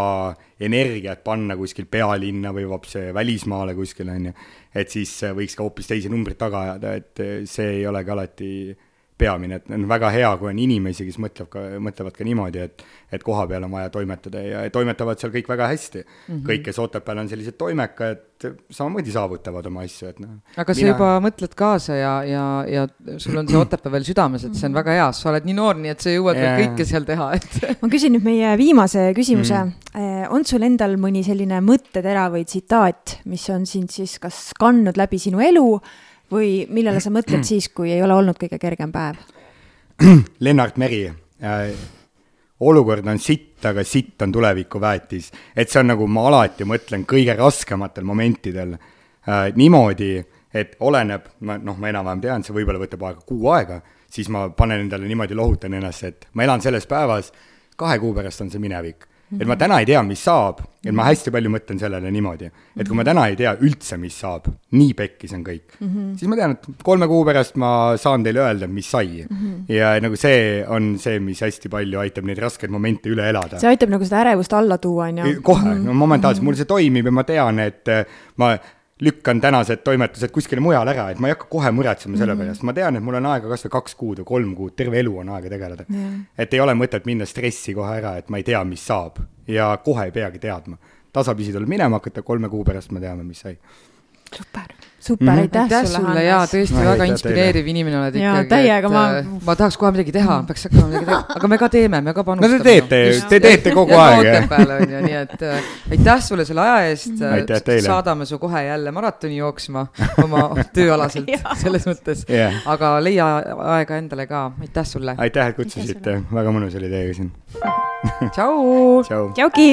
Speaker 3: energiat panna kuskil pealinna või vapse välismaale kuskil, on ju, et siis võiks ka hoopis teisi numbreid taga ajada, et see ei olegi alati peamine, et on väga hea, kui on inimesi, kes mõtleb ka, mõtlevad ka niimoodi, et et koha peal on vaja toimetada ja toimetavad seal kõik väga hästi mm. -hmm. kõik, kes Otepääl on sellised toimekad, samamoodi saavutavad oma asju, et noh.
Speaker 2: aga mina... sa juba mõtled kaasa ja, ja, ja sul on see Otepää veel südames, et see on väga hea, sa oled nii noor, nii et sa jõuad yeah. veel kõike seal teha, et
Speaker 1: ma küsin nüüd meie viimase küsimuse mm. -hmm. on sul endal mõni selline mõttetera või tsitaat, mis on sind siis kas kandnud läbi sinu elu või millele sa mõtled siis, kui ei ole olnud kõige kergem päev?
Speaker 3: Lennart Meri äh,, olukord on sitt, aga sitt on tulevikuväetis. et see on nagu, ma alati mõtlen kõige raskematel momentidel äh, niimoodi, et oleneb, ma noh, ma enam-vähem tean, see võib-olla võtab aega kuu aega, siis ma panen endale niimoodi, lohutan ennast, et ma elan selles päevas, kahe kuu pärast on see minevik et ma täna ei tea, mis saab, et ma hästi palju mõtlen sellele niimoodi, et kui ma täna ei tea üldse, mis saab, nii pekkis on kõik mm, -hmm. siis ma tean, et kolme kuu pärast ma saan teile öelda, mis sai mm. -hmm. ja nagu see on see, mis hästi palju aitab neid raskeid momente üle elada.
Speaker 1: see aitab nagu seda ärevust alla tuua, on ju?
Speaker 3: kohe no momentaalselt, mul see toimib ja ma tean, et ma lükkan tänased toimetused kuskile mujale ära, et ma ei hakka kohe muretsema selle mm. pärast, ma tean, et mul on aega kas või kaks kuud või kolm kuud, terve elu on aega tegeleda yeah.. et ei ole mõtet minna stressi kohe ära, et ma ei tea, mis saab ja kohe ei peagi teadma. tasapisi tuleb minema hakata, kolme kuu pärast me teame, mis sai.
Speaker 1: super super mm, -hmm. aitäh, aitäh sulle,
Speaker 2: sulle ja tõesti no, väga inspireeriv teile. inimene oled ikkagi. täiega, ma. Äh, ma tahaks kohe midagi teha, peaks hakkama midagi tegema, aga me ka teeme, me ka panustame.
Speaker 3: no te teete ju, te teete kogu aeg.
Speaker 2: Otepääl on ju, nii et äh, aitäh sulle selle aja eest. saadame su kohe jälle maratoni jooksma oma tööalaselt selles mõttes yeah., aga leia aega endale ka, aitäh sulle.
Speaker 3: aitäh, et kutsusite, väga mõnus oli teiega siin.
Speaker 2: tšau.
Speaker 1: tšauki.